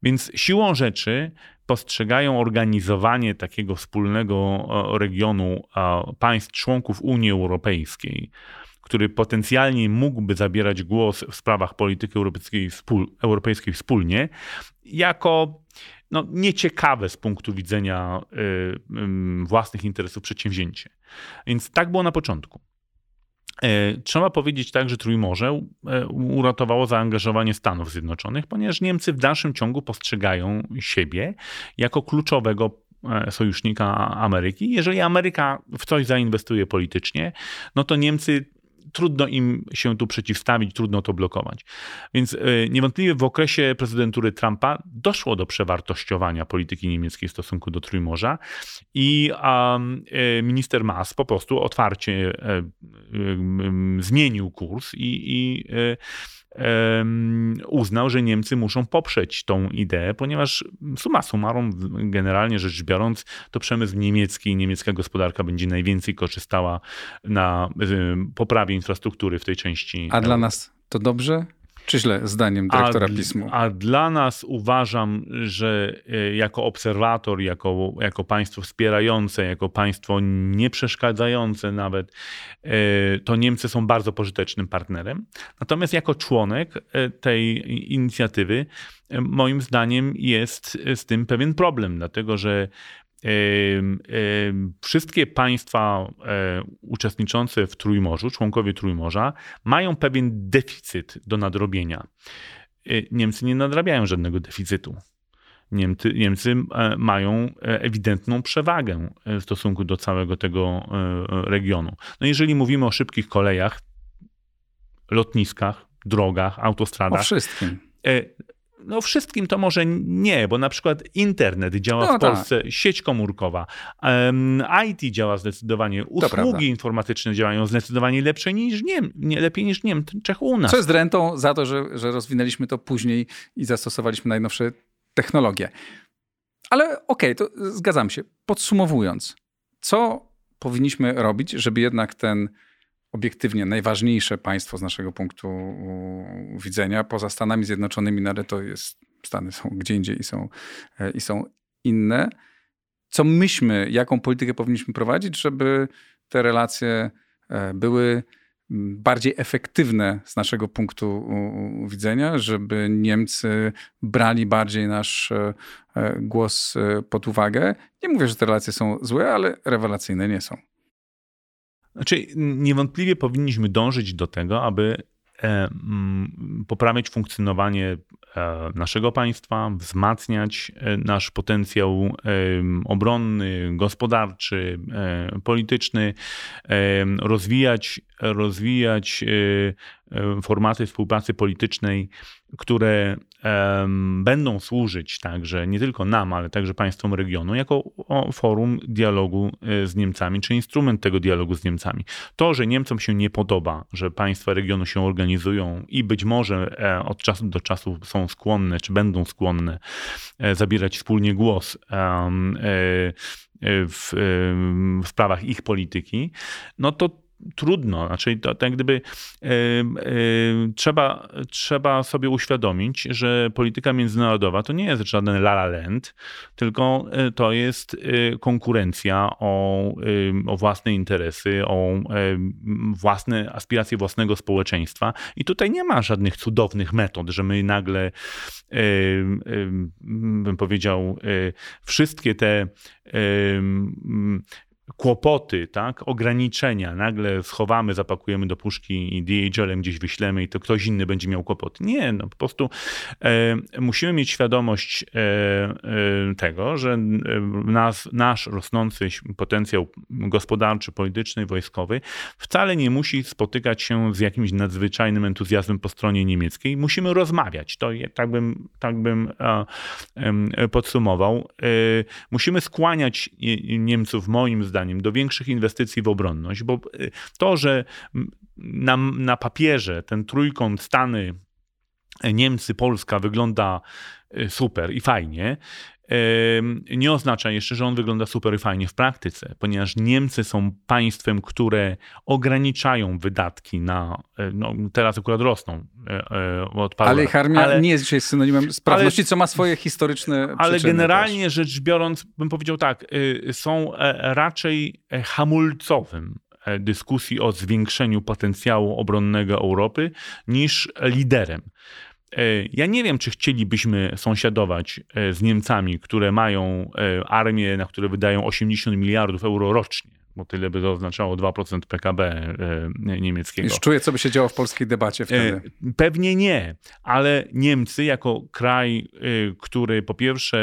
Więc siłą rzeczy postrzegają organizowanie takiego wspólnego regionu państw członków Unii Europejskiej, który potencjalnie mógłby zabierać głos w sprawach polityki europejskiej, europejskiej wspólnie, jako no, nieciekawe z punktu widzenia y, y, własnych interesów przedsięwzięcie. Więc tak było na początku. E, trzeba powiedzieć tak, że Trójmorze e, uratowało zaangażowanie Stanów Zjednoczonych, ponieważ Niemcy w dalszym ciągu postrzegają siebie jako kluczowego e, sojusznika Ameryki. Jeżeli Ameryka w coś zainwestuje politycznie, no to Niemcy trudno im się tu przeciwstawić, trudno to blokować. Więc e, niewątpliwie w okresie prezydentury Trumpa doszło do przewartościowania polityki niemieckiej w stosunku do Trójmorza i e, minister Mas po prostu otwarcie e, zmienił kurs i, i uznał, że Niemcy muszą poprzeć tą ideę, ponieważ suma summarum, generalnie rzecz biorąc, to przemysł niemiecki i niemiecka gospodarka będzie najwięcej korzystała na poprawie infrastruktury w tej części. A dla nas to dobrze? Czy źle, zdaniem dyrektora a, pismu? A dla nas uważam, że e, jako obserwator, jako, jako państwo wspierające, jako państwo nie przeszkadzające nawet, e, to Niemcy są bardzo pożytecznym partnerem. Natomiast jako członek e, tej inicjatywy, moim zdaniem jest z tym pewien problem, dlatego że Wszystkie państwa e, uczestniczące w Trójmorzu, członkowie Trójmorza, mają pewien deficyt do nadrobienia. E, Niemcy nie nadrabiają żadnego deficytu. Niemcy, Niemcy e, mają ewidentną przewagę w stosunku do całego tego regionu. No jeżeli mówimy o szybkich kolejach, lotniskach, drogach, autostradach. O wszystkim. No wszystkim to może nie, bo na przykład internet działa no, w Polsce, tak. sieć komórkowa, um, IT działa zdecydowanie, usługi informatyczne działają zdecydowanie lepsze niż nie, nie lepiej niż nie Czech u nas. Co jest rentą za to, że, że rozwinęliśmy to później i zastosowaliśmy najnowsze technologie. Ale okej, okay, to zgadzam się. Podsumowując, co powinniśmy robić, żeby jednak ten obiektywnie najważniejsze państwo z naszego punktu widzenia. Poza Stanami Zjednoczonymi, no ale to jest, Stany są gdzie indziej i są, e, i są inne. Co myśmy, jaką politykę powinniśmy prowadzić, żeby te relacje e, były bardziej efektywne z naszego punktu widzenia, żeby Niemcy brali bardziej nasz e, głos pod uwagę. Nie mówię, że te relacje są złe, ale rewelacyjne nie są. Znaczy, niewątpliwie powinniśmy dążyć do tego, aby e, poprawiać funkcjonowanie e, naszego państwa, wzmacniać e, nasz potencjał obronny, gospodarczy, polityczny, rozwijać, rozwijać formaty współpracy politycznej, które będą służyć także nie tylko nam, ale także państwom regionu, jako forum dialogu e, z Niemcami, czy instrument tego dialogu z Niemcami. To, że Niemcom się nie podoba, że państwa regionu się organizują i być może e, od czasu do czasu są skłonne, czy będą skłonne e, zabierać wspólnie głos w, w sprawach ich polityki, no to trudno. Znaczy, to, to jak gdyby e, e, trzeba, trzeba sobie uświadomić, że polityka międzynarodowa to nie jest żaden la la land, tylko e, to jest konkurencja o, o własne interesy, o własne aspiracje własnego społeczeństwa. I tutaj nie ma żadnych cudownych metod, że my nagle, bym powiedział, wszystkie te kłopoty, tak, ograniczenia, nagle schowamy, zapakujemy do puszki i DHL-em gdzieś wyślemy i to ktoś inny będzie miał kłopoty. Nie, no po prostu e, musimy mieć świadomość e, e, tego, że e, nas, nasz rosnący potencjał gospodarczy, polityczny, wojskowy wcale nie musi spotykać się z jakimś nadzwyczajnym entuzjazmem po stronie niemieckiej. Musimy rozmawiać. To tak bym, tak bym podsumował. E, musimy skłaniać Niemców, moim zdaniem, zdaniem do większych inwestycji w obronność, bo y, to, że na, na papierze ten trójkąt Stany, Niemcy, Polska wygląda y, super i fajnie, nie oznacza jeszcze, że on wygląda super i fajnie w praktyce, ponieważ Niemcy są państwem, które ograniczają wydatki na, e, no teraz akurat rosną e, e, od paru Ale ich armia ale, nie jest dzisiaj synonimem sprawności, ale, co ma swoje historyczne Ale generalnie też. rzecz biorąc, bym powiedział tak, y, są raczej hamulcowym dyskusji o zwiększeniu potencjału obronnego Europy niż liderem. E, ja nie wiem, czy chcielibyśmy sąsiadować e, z Niemcami, które mają e, armię, na które wydają 80 miliardów euro rocznie bo tyle by to oznaczało 2% PKB e, niemieckiego. Już czuję, co by się działo w polskiej debacie wtedy. E, pewnie nie, ale Niemcy jako kraj, e, który po pierwsze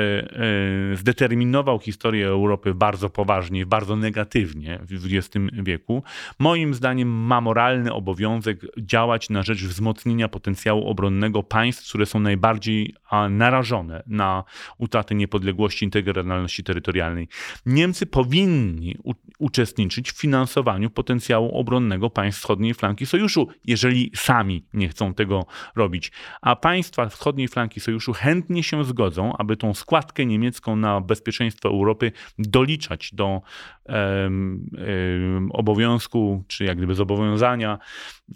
zdeterminował historię Europy bardzo poważnie, bardzo negatywnie w XX wieku, moim zdaniem ma moralny obowiązek działać na rzecz wzmocnienia potencjału obronnego państw, które są najbardziej narażone na utratę niepodległości, integralności terytorialnej. Niemcy powinni uczestniczyć uczestniczyć w finansowaniu potencjału obronnego państw wschodniej flanki sojuszu, jeżeli sami nie chcą tego robić. A państwa wschodniej flanki sojuszu chętnie się zgodzą, aby tą składkę niemiecką na bezpieczeństwo Europy doliczać do um, um, obowiązku, czy jak gdyby zobowiązania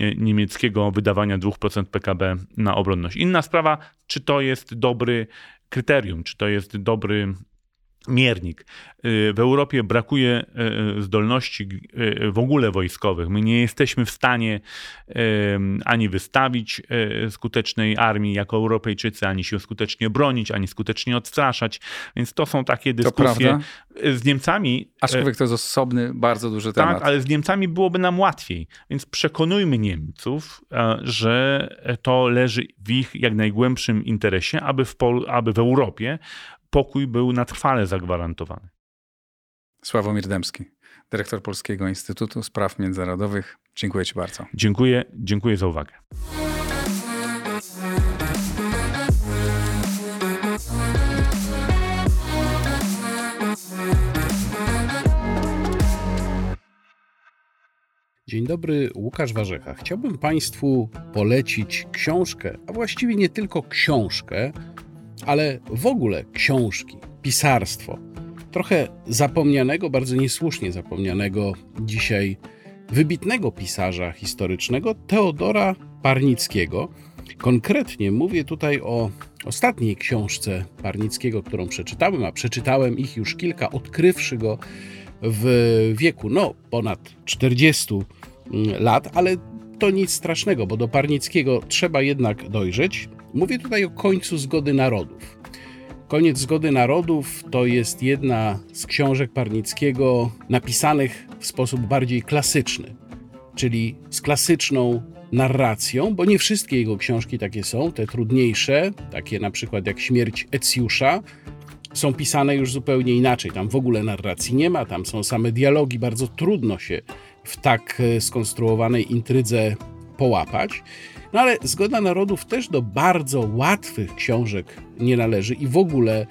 e, niemieckiego wydawania 2% PKB na obronność. Inna sprawa, czy to jest dobry kryterium, czy to jest dobry miernik. Y, w Europie brakuje y, y, zdolności w ogóle wojskowych. My nie jesteśmy w stanie ani wystawić skutecznej armii jako Europejczycy, ani się skutecznie bronić, ani skutecznie odstraszać. Więc to są takie dyskusje z Niemcami. Aczkolwiek to jest osobny, bardzo duży temat. Tak, ale z Niemcami byłoby nam łatwiej. Więc przekonujmy Niemców, że to leży w ich jak najgłębszym interesie, aby w, Pol aby w Europie pokój był na trwale zagwarantowany. Sławomir Dębski, dyrektor Polskiego Instytutu Spraw Międzynarodowych. Dziękuję Ci bardzo. Dziękuję, dziękuję za uwagę. Dzień dobry, Łukasz Warzecha. Chciałbym Państwu polecić książkę, a właściwie nie tylko książkę, ale w ogóle książki, pisarstwo. Trochę zapomnianego, bardzo niesłusznie zapomnianego dzisiaj wybitnego pisarza historycznego Teodora Parnickiego. Konkretnie mówię tutaj o ostatniej książce Parnickiego, którą przeczytałem, a przeczytałem ich już kilka, odkrywszy go w wieku no, ponad 40 mm, lat, ale to nic strasznego, bo do Parnickiego trzeba jednak dojrzeć. Mówię tutaj o końcu zgody narodów. Koniec zgody narodów to jest jedna z książek Parnickiego napisanych w sposób bardziej klasyczny, czyli z klasyczną narracją, bo nie wszystkie jego książki takie są, te trudniejsze, takie na przykład jak Śmierć Ecjusza, są pisane już zupełnie inaczej. Tam w ogóle narracji nie ma, tam są same dialogi, bardzo trudno się w tak e, skonstruowanej intrydze połapać. No ale Zgoda Narodów też do bardzo łatwych książek nie należy i w ogóle,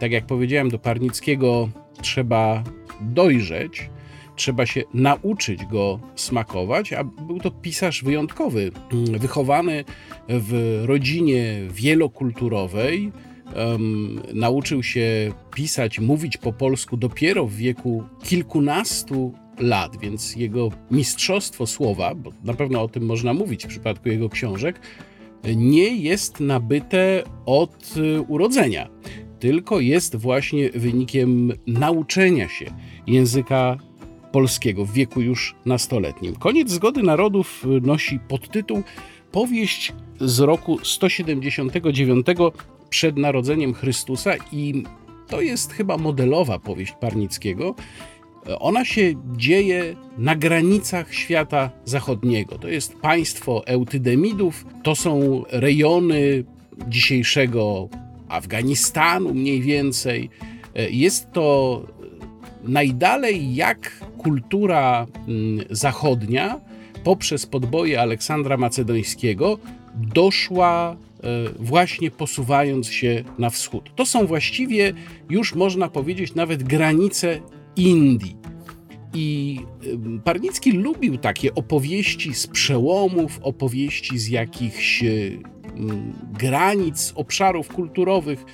tak jak powiedziałem, do Parnickiego trzeba dojrzeć, trzeba się nauczyć go smakować, a był to pisarz wyjątkowy, wychowany w rodzinie wielokulturowej, um, nauczył się pisać, mówić po polsku dopiero w wieku kilkunastu lat, więc jego mistrzostwo słowa, bo na pewno o tym można mówić w przypadku jego książek, nie jest nabyte od y, urodzenia, tylko jest właśnie wynikiem nauczenia się języka polskiego w wieku już nastoletnim. Koniec Zgody Narodów y, nosi podtytuł Powieść z roku 179 przed narodzeniem Chrystusa i to jest chyba modelowa powieść Parnickiego. Ona się dzieje na granicach świata zachodniego. To jest państwo Eutydemidów, to są rejony dzisiejszego Afganistanu mniej więcej. Jest to najdalej jak kultura mm, zachodnia poprzez podboje Aleksandra Macedońskiego doszła e, właśnie posuwając się na wschód. To są właściwie już można powiedzieć nawet granice Indii. I Parnicki lubił takie opowieści z przełomów, opowieści z jakichś granic, obszarów kulturowych,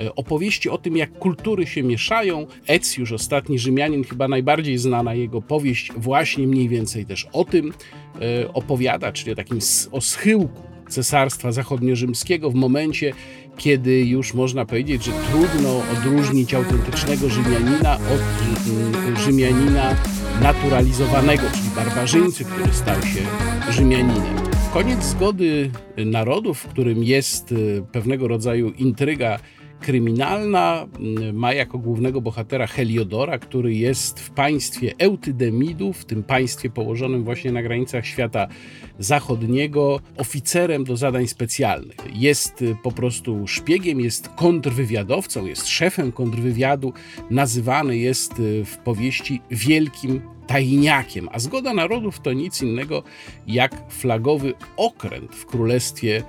e, opowieści o tym, jak kultury się mieszają. Ecjusz, ostatni Rzymianin, chyba najbardziej znana jego powieść, właśnie mniej więcej też o tym e, opowiada, czyli o takim o schyłku Cesarstwa Zachodniorzymskiego w momencie, kiedy już można powiedzieć, że trudno odróżnić autentycznego Rzymianina od mm, Rzymianina naturalizowanego, czyli barbarzyńcy, który stał się Rzymianinem. Koniec zgody narodów, w którym jest y, pewnego rodzaju intryga kryminalna mm, ma jako głównego bohatera Heliodora, który jest w państwie Eutydemidów, w tym państwie położonym właśnie na granicach świata zachodniego, oficerem do zadań specjalnych. Jest y, po prostu szpiegiem, jest kontrwywiadowcą, jest szefem kontrwywiadu, nazywany jest y, w powieści wielkim tajniakiem, a Zgoda Narodów to nic innego jak flagowy okręt w królestwie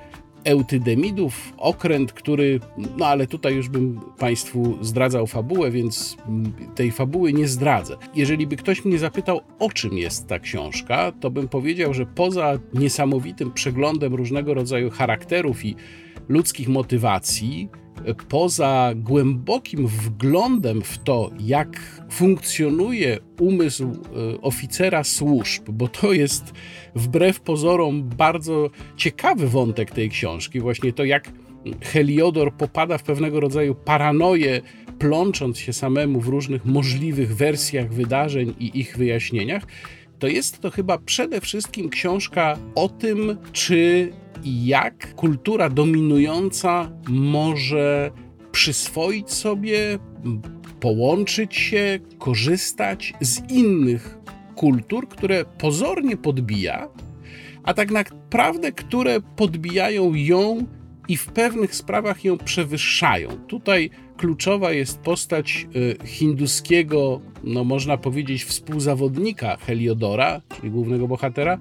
Eutydemidów, okręt, który, no ale tutaj już bym Państwu zdradzał fabułę, więc tej fabuły nie zdradzę. Jeżeli by ktoś mnie zapytał, o czym jest ta książka, to bym powiedział, że poza niesamowitym przeglądem różnego rodzaju charakterów i ludzkich motywacji, poza głębokim wglądem w to, jak funkcjonuje umysł e, oficera służb, bo to jest wbrew pozorom bardzo ciekawy wątek tej książki, właśnie to jak Heliodor popada w pewnego rodzaju paranoję, plącząc się samemu w różnych możliwych wersjach wydarzeń i ich wyjaśnieniach, to jest to chyba przede wszystkim książka o tym, czy jak kultura dominująca może przyswoić sobie, połączyć się, korzystać z innych kultur, które pozornie podbija, a tak naprawdę, które podbijają ją i w pewnych sprawach ją przewyższają. Tutaj kluczowa jest postać y, hinduskiego, no można powiedzieć, współzawodnika Heliodora, czyli głównego bohatera,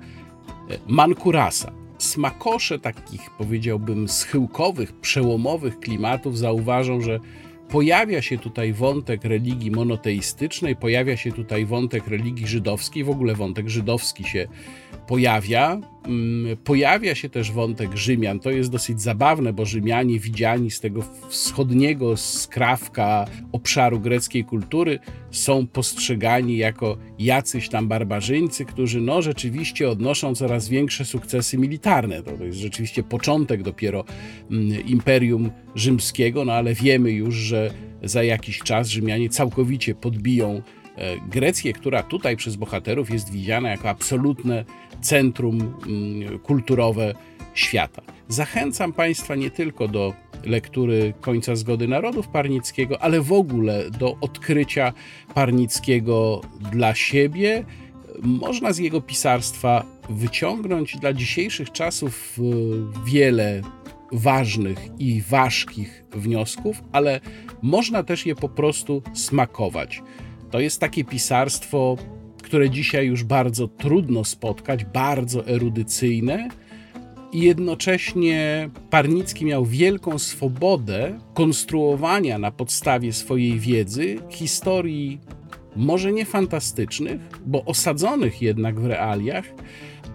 y, Mankurasa. Smakosze takich, powiedziałbym, schyłkowych, przełomowych klimatów zauważą, że pojawia się tutaj wątek religii monoteistycznej, pojawia się tutaj wątek religii żydowskiej, w ogóle wątek żydowski się pojawia. Mm, pojawia się też wątek Rzymian. To jest dosyć zabawne, bo Rzymianie widziani z tego wschodniego skrawka obszaru greckiej kultury są postrzegani jako jacyś tam barbarzyńcy, którzy no rzeczywiście odnoszą coraz większe sukcesy militarne. To jest rzeczywiście początek dopiero mm, Imperium Rzymskiego, no ale wiemy już, że za jakiś czas Rzymianie całkowicie podbiją Grecję, która tutaj przez bohaterów jest widziana jako absolutne centrum mm, kulturowe świata. Zachęcam Państwa nie tylko do lektury Końca Zgody Narodów Parnickiego, ale w ogóle do odkrycia Parnickiego dla siebie. Można z jego pisarstwa wyciągnąć dla dzisiejszych czasów e, wiele ważnych i ważkich wniosków, ale można też je po prostu smakować. To jest takie pisarstwo, które dzisiaj już bardzo trudno spotkać, bardzo erudycyjne. I jednocześnie Parnicki miał wielką swobodę konstruowania na podstawie swojej wiedzy historii, może nie fantastycznych, bo osadzonych jednak w realiach,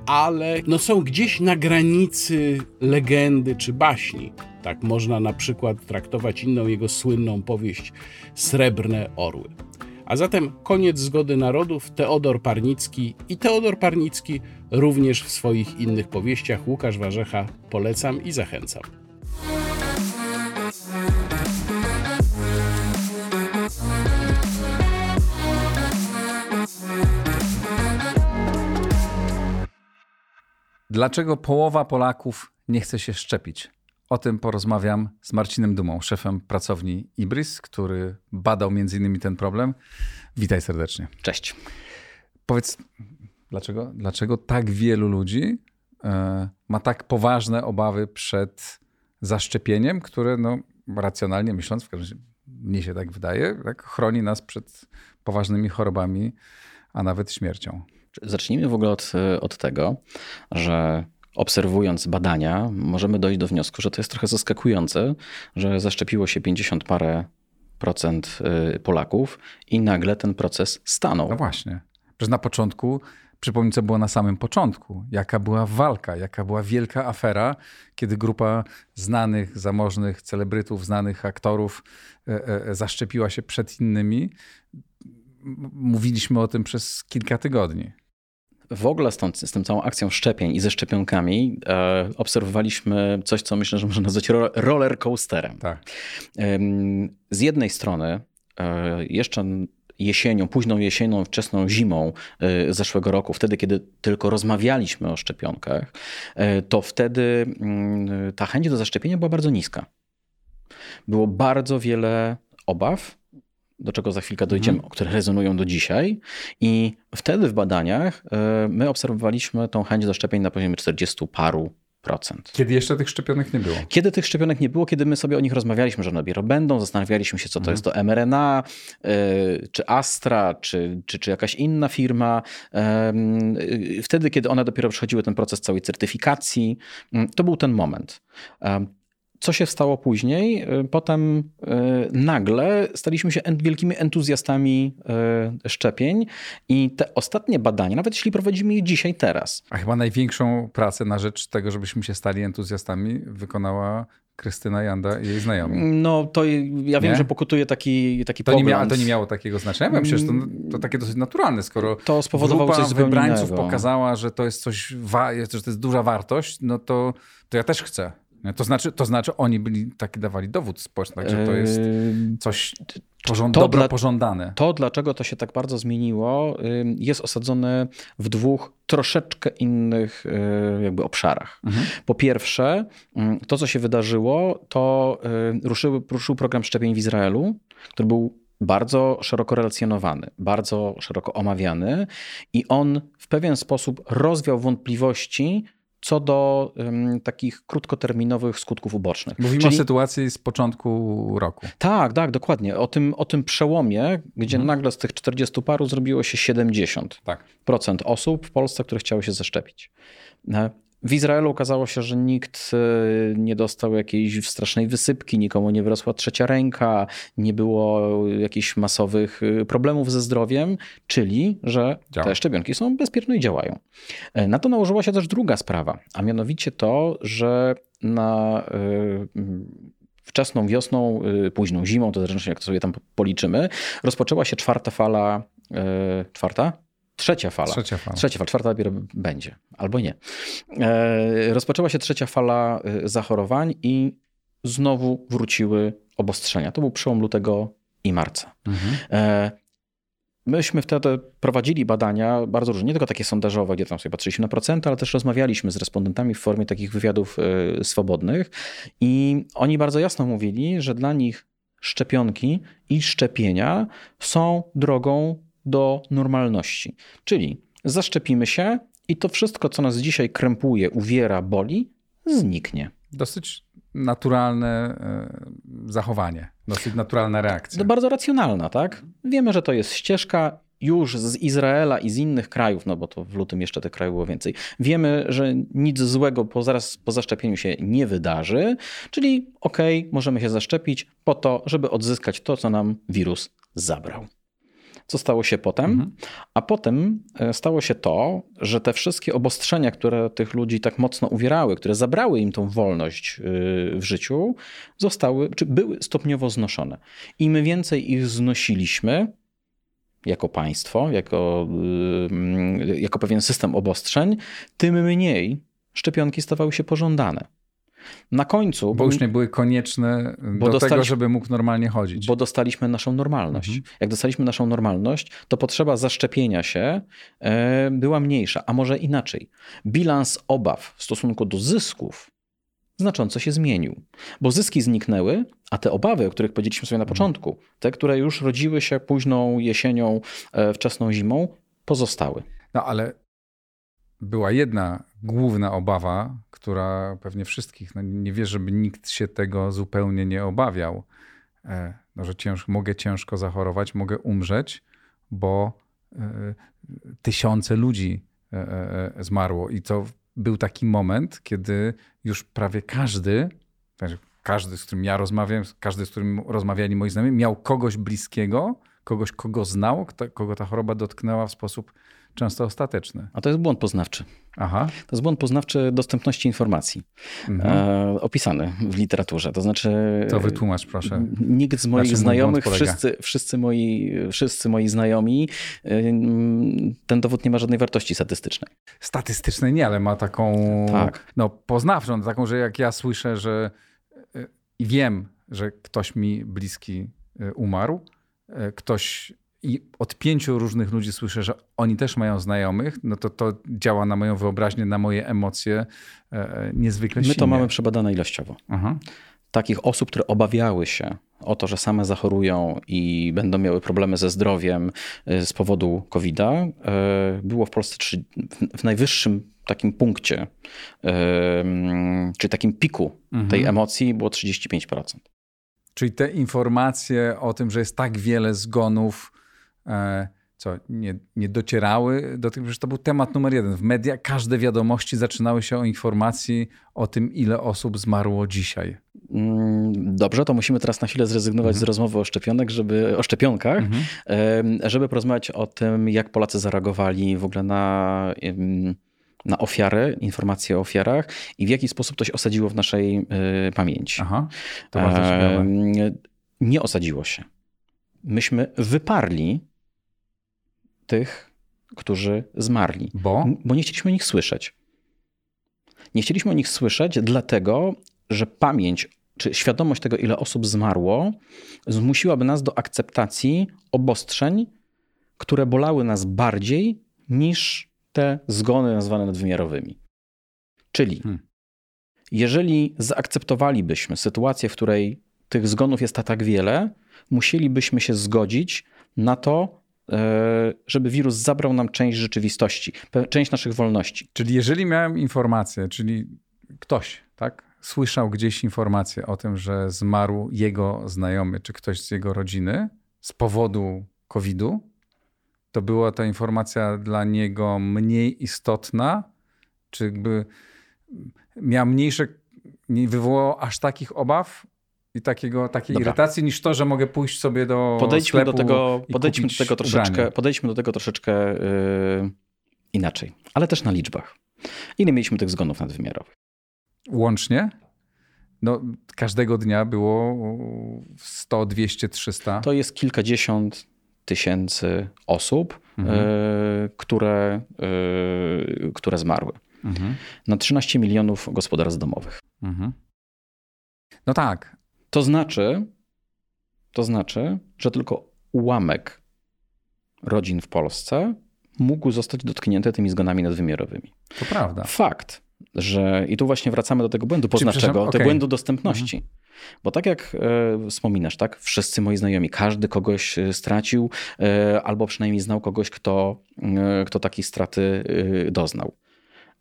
ale no są gdzieś na granicy legendy czy baśni. Tak można na przykład traktować inną jego słynną powieść Srebrne Orły. A zatem koniec zgody narodów, Teodor Parnicki i Teodor Parnicki również w swoich innych powieściach. Łukasz Warzecha polecam i zachęcam. Dlaczego połowa Polaków nie chce się szczepić? O tym porozmawiam z Marcinem Dumą, szefem pracowni Ibris, który badał między innymi ten problem. Witaj serdecznie. Cześć. Powiedz, dlaczego, dlaczego tak wielu ludzi e, ma tak poważne obawy przed zaszczepieniem, które no, racjonalnie myśląc, w każdym razie mnie się tak wydaje, tak, chroni nas przed poważnymi chorobami, a nawet śmiercią. Zacznijmy w ogóle od, od tego, że obserwując badania, możemy dojść do wniosku, że to jest trochę zaskakujące, że zaszczepiło się 50 parę procent y, Polaków i nagle ten proces stanął. No właśnie. Przecież na początku, przypomnij co było na samym początku, jaka była walka, jaka była wielka afera, kiedy grupa znanych, zamożnych celebrytów, znanych aktorów e, e, zaszczepiła się przed innymi. Mówiliśmy o tym przez kilka tygodni w ogóle z tą, z tą całą akcją szczepień i ze szczepionkami e, obserwowaliśmy coś, co myślę, że można nazwać roller coasterem. Tak. E, z jednej strony e, jeszcze jesienią, późną jesienią, wczesną zimą e, zeszłego roku, wtedy, kiedy tylko rozmawialiśmy o szczepionkach, e, to wtedy mm, ta chęć do zaszczepienia była bardzo niska. Było bardzo wiele obaw, do czego za chwilkę dojdziemy, mhm. które rezonują do dzisiaj. I wtedy w badaniach e, my obserwowaliśmy tą chęć do szczepień na poziomie 40 paru procent. Kiedy jeszcze tych szczepionek nie było? Kiedy tych szczepionek nie było, kiedy my sobie o nich rozmawialiśmy, że one dopiero będą, zastanawialiśmy się, co to mhm. jest to mRNA, y, czy Astra, czy, czy, czy jakaś inna firma. Y, wtedy, kiedy one dopiero przechodziły ten proces całej certyfikacji, mm, to był ten moment. Co się stało później? Y, potem y, nagle staliśmy się wielkimi entuzjastami y, szczepień i te ostatnie badania, nawet jeśli prowadzimy je dzisiaj, teraz. A chyba największą pracę na rzecz tego, żebyśmy się stali entuzjastami, wykonała Krystyna Janda i jej znajomi. No to ja wiem, nie? że pokutuje taki, taki to pogląd. Nie mia, to nie miało takiego znaczenia. Ja myślę, że to, to takie dosyć naturalne, skoro to spowodowało grupa coś wybrańców pokazała, że to jest coś, że to jest duża wartość, no to, to ja też chcę. To znaczy, to znaczy oni byli taki dawali dowód społeczny, także to jest coś pożąd to dobro dla, pożądane. To, dlaczego to się tak bardzo zmieniło, jest osadzone w dwóch troszeczkę innych y, jakby obszarach. Mhm. Po pierwsze, to co się wydarzyło, to ruszył, ruszył program szczepień w Izraelu, który był bardzo szeroko relacjonowany, bardzo szeroko omawiany i on w pewien sposób rozwiał wątpliwości co do um, takich krótkoterminowych skutków ubocznych. Mówimy Czyli... o sytuacji z początku roku. Tak, tak, dokładnie. O tym, o tym przełomie, gdzie hmm. nagle z tych 40 paru zrobiło się 70% tak. osób w Polsce, które chciały się zaszczepić. W Izraelu okazało się, że nikt e, nie dostał jakiejś strasznej wysypki, nikomu nie wyrosła trzecia ręka, nie było jakichś masowych e, problemów ze zdrowiem, czyli że Działa. te szczepionki są bezpieczne i działają. E, na to nałożyła się też druga sprawa, a mianowicie to, że na wczesną wiosną, późną zimą, to zależy jak to sobie tam policzymy, rozpoczęła się czwarta fala, czwarta? Trzecia fala. Trzecia fala. Trzecia fala, czwarta dopiero będzie, albo nie. E, rozpoczęła się trzecia fala e, zachorowań i znowu wróciły obostrzenia. To był przełom lutego i marca. Mhm. E, myśmy wtedy prowadzili badania bardzo różne, nie tylko takie sondażowe, gdzie tam sobie patrzyliśmy na procenty, ale też rozmawialiśmy z respondentami w formie takich wywiadów swobodnych i oni bardzo jasno mówili, że dla nich szczepionki i szczepienia są drogą do normalności. Czyli zaszczepimy się i to wszystko, co nas dzisiaj krępuje, uwiera, boli, zniknie. Dosyć naturalne e, zachowanie, dosyć naturalna reakcja. To bardzo racjonalna, tak? Wiemy, że to jest ścieżka już z Izraela i z innych krajów, no bo to w lutym jeszcze tych krajów było więcej. Wiemy, że nic złego po, zaraz po zaszczepieniu się nie wydarzy, czyli okej, okay, możemy się zaszczepić po to, żeby odzyskać to, co nam wirus zabrał. Co stało się potem? Mhm. A potem e, stało się to, że te wszystkie obostrzenia, które tych ludzi tak mocno uwierały, które zabrały im tą wolność e, w życiu, zostały, czy były stopniowo znoszone. Im więcej ich znosiliśmy, jako państwo, jako, e, jako pewien system obostrzeń, tym mniej szczepionki stawały się pożądane. Na końcu. Bo, już nie były konieczne do tego, żeby mógł normalnie chodzić. Bo dostaliśmy naszą normalność. Mhm. Jak dostaliśmy naszą normalność, to potrzeba zaszczepienia się e, była mniejsza. A może inaczej. Bilans obaw w stosunku do zysków znacząco się zmienił. Bo zyski zniknęły, a te obawy, o których powiedzieliśmy sobie na mhm. początku, te, które już rodziły się późną jesienią, e, wczesną zimą, pozostały. No ale była jedna główna obawa, która pewnie wszystkich, no nie wierzę, żeby nikt się tego zupełnie nie obawiał, e, no, że cięż, mogę ciężko zachorować, mogę umrzeć, bo e, tysiące ludzi e, zmarło. I to był taki moment, kiedy już prawie każdy, znaczy każdy, z którym ja rozmawiam, każdy, z którym rozmawiali moi znajomi, miał kogoś bliskiego, kogoś, kogo znał, kogo ta choroba dotknęła w sposób często ostateczny. A to jest błąd poznawczy. Aha. To jest błąd poznawczy dostępności informacji, mhm. e, opisany w literaturze. To znaczy. To wytłumacz, proszę. Nikt z moich znajomych, wszyscy, wszyscy, moi, wszyscy moi znajomi, e, ten dowód nie ma żadnej wartości statystycznej. Statystycznej nie, ale ma taką tak. no, poznawczą, taką, że jak ja słyszę, że e, i wiem, że ktoś mi bliski e, umarł, ktoś i od pięciu różnych ludzi słyszę, że oni też mają znajomych, no to to działa na moją wyobraźnię, na moje emocje e, niezwykle silnie. My to mamy przebadane ilościowo. Aha. Takich osób, które obawiały się o to, że same zachorują i będą miały problemy ze zdrowiem e, z powodu COVID-a, e, było w Polsce w najwyższym takim punkcie, czy takim piku mhm. tej emocji było 35%. Czyli te informacje o tym, że jest tak wiele zgonów, E, co nie, nie docierały do tych, przecież to był temat numer jeden. W mediach każde wiadomości zaczynały się o informacji o tym, ile osób zmarło dzisiaj. Mm, dobrze, to musimy teraz na chwilę zrezygnować mhm. z rozmowy o szczepionek, żeby, o szczepionkach, mhm. żeby porozmawiać o tym, jak Polacy zareagowali w ogóle na, na ofiary, informacje o ofiarach i w jaki sposób to się osadziło w naszej y, pamięci. Aha, to bardzo ciekawe. Nie osadziło się. Myśmy wyparli tych, którzy zmarli. Bo? Bo nie chcieliśmy o nich słyszeć. Nie chcieliśmy o nich słyszeć, dlatego że pamięć czy świadomość tego, ile osób zmarło, zmusiłaby nas do akceptacji obostrzeń, które bolały nas bardziej niż te zgony nazwane nadwymiarowymi. Czyli hmm. jeżeli zaakceptowalibyśmy sytuację, w której tych zgonów jest tak wiele, musielibyśmy się zgodzić na to, żeby wirus zabrał nam część rzeczywistości, część naszych wolności. Czyli jeżeli miałem informację, czyli ktoś, tak, słyszał gdzieś informację o tym, że zmarł jego znajomy czy ktoś z jego rodziny z powodu COVID-u, to była ta informacja dla niego mniej istotna, czy jakby mniejsze, nie wywołało aż takich obaw, i takiego, takiej Dobra. irytacji niż to, że mogę pójść sobie do podejdźmy do tego, podejdźmy do tego troszeczkę, podejdźmy do tego troszeczkę yy, inaczej, ale też na liczbach. Ile mieliśmy tych zgonów nadwymiarowych? Łącznie? No, każdego dnia było 100, 200, 300. To jest kilkadziesiąt tysięcy osób, mhm. yy, które, yy, które zmarły. Mhm. Na 13 milionów gospodarstw domowych. Mhm. No tak, to znaczy, to znaczy, że tylko ułamek rodzin w Polsce mógł zostać dotknięty tymi zgonami nadwymiarowymi. To prawda. Fakt, że i tu właśnie wracamy do tego błędu poznawczego, okay. tego błędu dostępności. Mhm. Bo tak jak e, wspominasz, tak, wszyscy moi znajomi, każdy kogoś e, stracił, e, albo przynajmniej znał kogoś, kto, e, kto takiej straty e, doznał.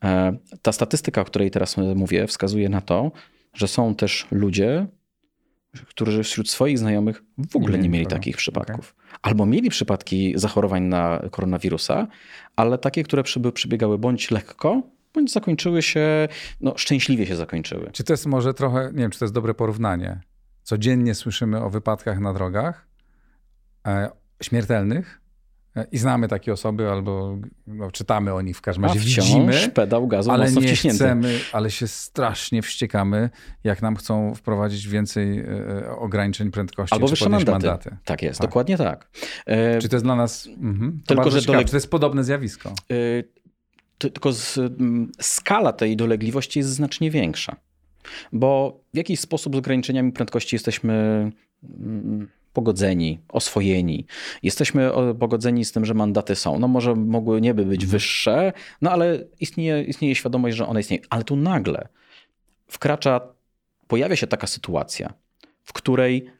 E, ta statystyka, o której teraz mówię, wskazuje na to, że są też ludzie, którzy wśród swoich znajomych w ogóle nie, nie mieli takich przypadków. Okay. Albo mieli przypadki zachorowań na koronawirusa, ale takie, które przebiegały bądź lekko, bądź zakończyły się, no szczęśliwie się zakończyły. Czy to jest może trochę, nie wiem, czy to jest dobre porównanie. Codziennie słyszymy o wypadkach na drogach e, śmiertelnych, i znamy takie osoby, albo no, czytamy o nich w każdym razie, widzimy. pedał gazu ale nie chcemy, ale się strasznie wściekamy, jak nam chcą wprowadzić więcej e, ograniczeń prędkości, albo wyższe mandaty. mandaty. Tak jest, tak. dokładnie tak. E... Czy to jest dla nas... Mhm, to Tylko, że ciekawe, doleg... to jest podobne zjawisko. E tylko z, skala tej dolegliwości jest znacznie większa. Bo w jakiś sposób z ograniczeniami prędkości jesteśmy mm, pogodzeni, oswojeni. Jesteśmy pogodzeni z tym, że mandaty są. No może mogły nie by być mhm. wyższe, no ale istnieje, istnieje świadomość, że one istnieją. Ale tu nagle wkracza, pojawia się taka sytuacja, w której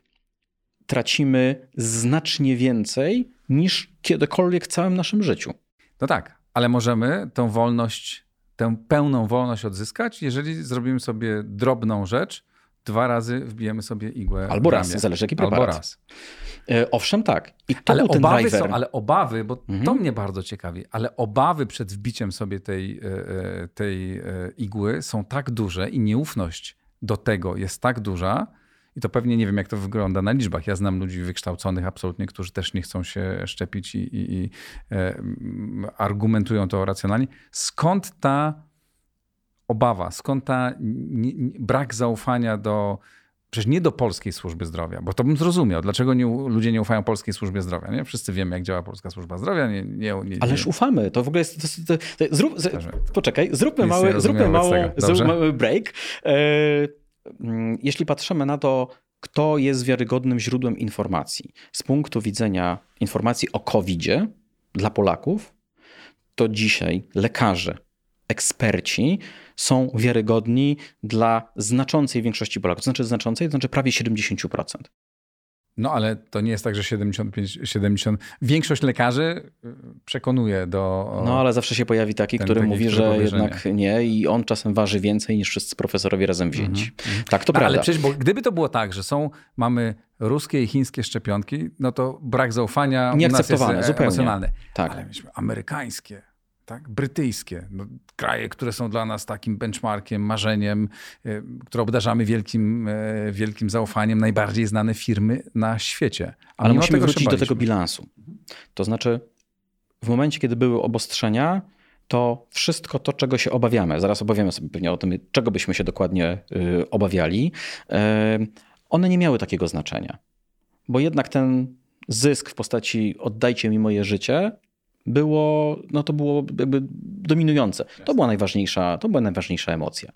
tracimy znacznie więcej niż kiedykolwiek w całym naszym życiu. No tak, ale możemy tą wolność, tę pełną wolność odzyskać, jeżeli zrobimy sobie drobną rzecz, dwa razy wbijemy sobie igłę. Albo raz, zależy jaki preparat. Albo raz. E, owszem, tak. I to ale obawy driver. są, ale obawy, bo mhm. to mnie bardzo ciekawi, ale obawy przed wbiciem sobie tej, e, e, tej igły są tak duże i nieufność do tego jest tak duża, i to pewnie nie wiem, jak to wygląda na liczbach. Ja znam ludzi wykształconych absolutnie, którzy też nie chcą się szczepić i, i, i argumentują to racjonalnie. Skąd ta obawa, skąd ta nie, nie, brak zaufania do. Przecież nie do polskiej służby zdrowia, bo to bym zrozumiał, dlaczego nie, ludzie nie ufają polskiej służbie zdrowia. Nie? Wszyscy wiemy, jak działa polska służba zdrowia. Nie, nie, nie, Ależ ufamy. To w ogóle jest. To, to, to, zrób, z, poczekaj, zróbmy mały, zróbmy mały, zróbmy break. E, Mm, jeśli patrzymy na to, kto jest wiarygodnym źródłem informacji z punktu widzenia informacji o COVID-zie dla Polaków, to dzisiaj lekarze, eksperci są wiarygodni dla znaczącej większości Polaków. To znaczy znaczącej, to znaczy prawie 70%. No ale to nie jest tak, że 75, 70. Większość lekarzy y, przekonuje do. No ale zawsze się pojawi taki, który taki, mówi, że jednak nie. nie. i on czasem waży więcej niż wszyscy profesorowie razem wzięci. Mm -hmm. Tak, to no, prawda. Ale przecież, bo gdyby to było tak, że są, mamy ruskie i chińskie szczepionki, no to brak zaufania Nieakceptowane, u nas jest zupełnie. emocjonalny. Tak. Ale myśmy amerykańskie tak? brytyjskie, no, kraje, które są dla nas takim benchmarkiem, marzeniem, y, które obdarzamy wielkim, y, wielkim zaufaniem, najbardziej znane firmy na świecie. A Ale musimy wrócić do tego bilansu. To znaczy, w momencie, kiedy były obostrzenia, to wszystko to, czego się obawiamy, zaraz obawiamy sobie pewnie o tym, czego byśmy się dokładnie y, obawiali, one nie miały takiego znaczenia. Bo jednak ten zysk w postaci oddajcie mi moje życie było, no to było jakby dominujące. To była najważniejsza, to była najważniejsza emocja.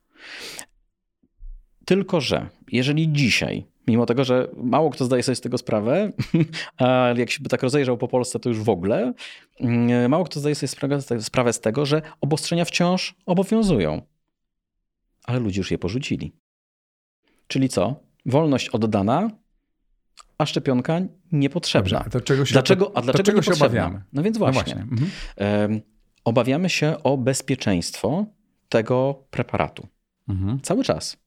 Tylko, że jeżeli dzisiaj, mimo tego, że mało kto zdaje sobie z tego sprawę, a jak się by tak rozejrzał po Polsce, to już w ogóle, mm, mało kto zdaje sobie sprawę, sprawę z tego, że obostrzenia wciąż obowiązują. Ale ludzie już je porzucili. Czyli co? Wolność oddana, a szczepionka niepotrzebna. Dobrze, a czego się, dlaczego, a dlaczego czego się obawiamy? No więc właśnie. No właśnie. Mhm. Obawiamy się o bezpieczeństwo tego preparatu. Mhm. Cały czas.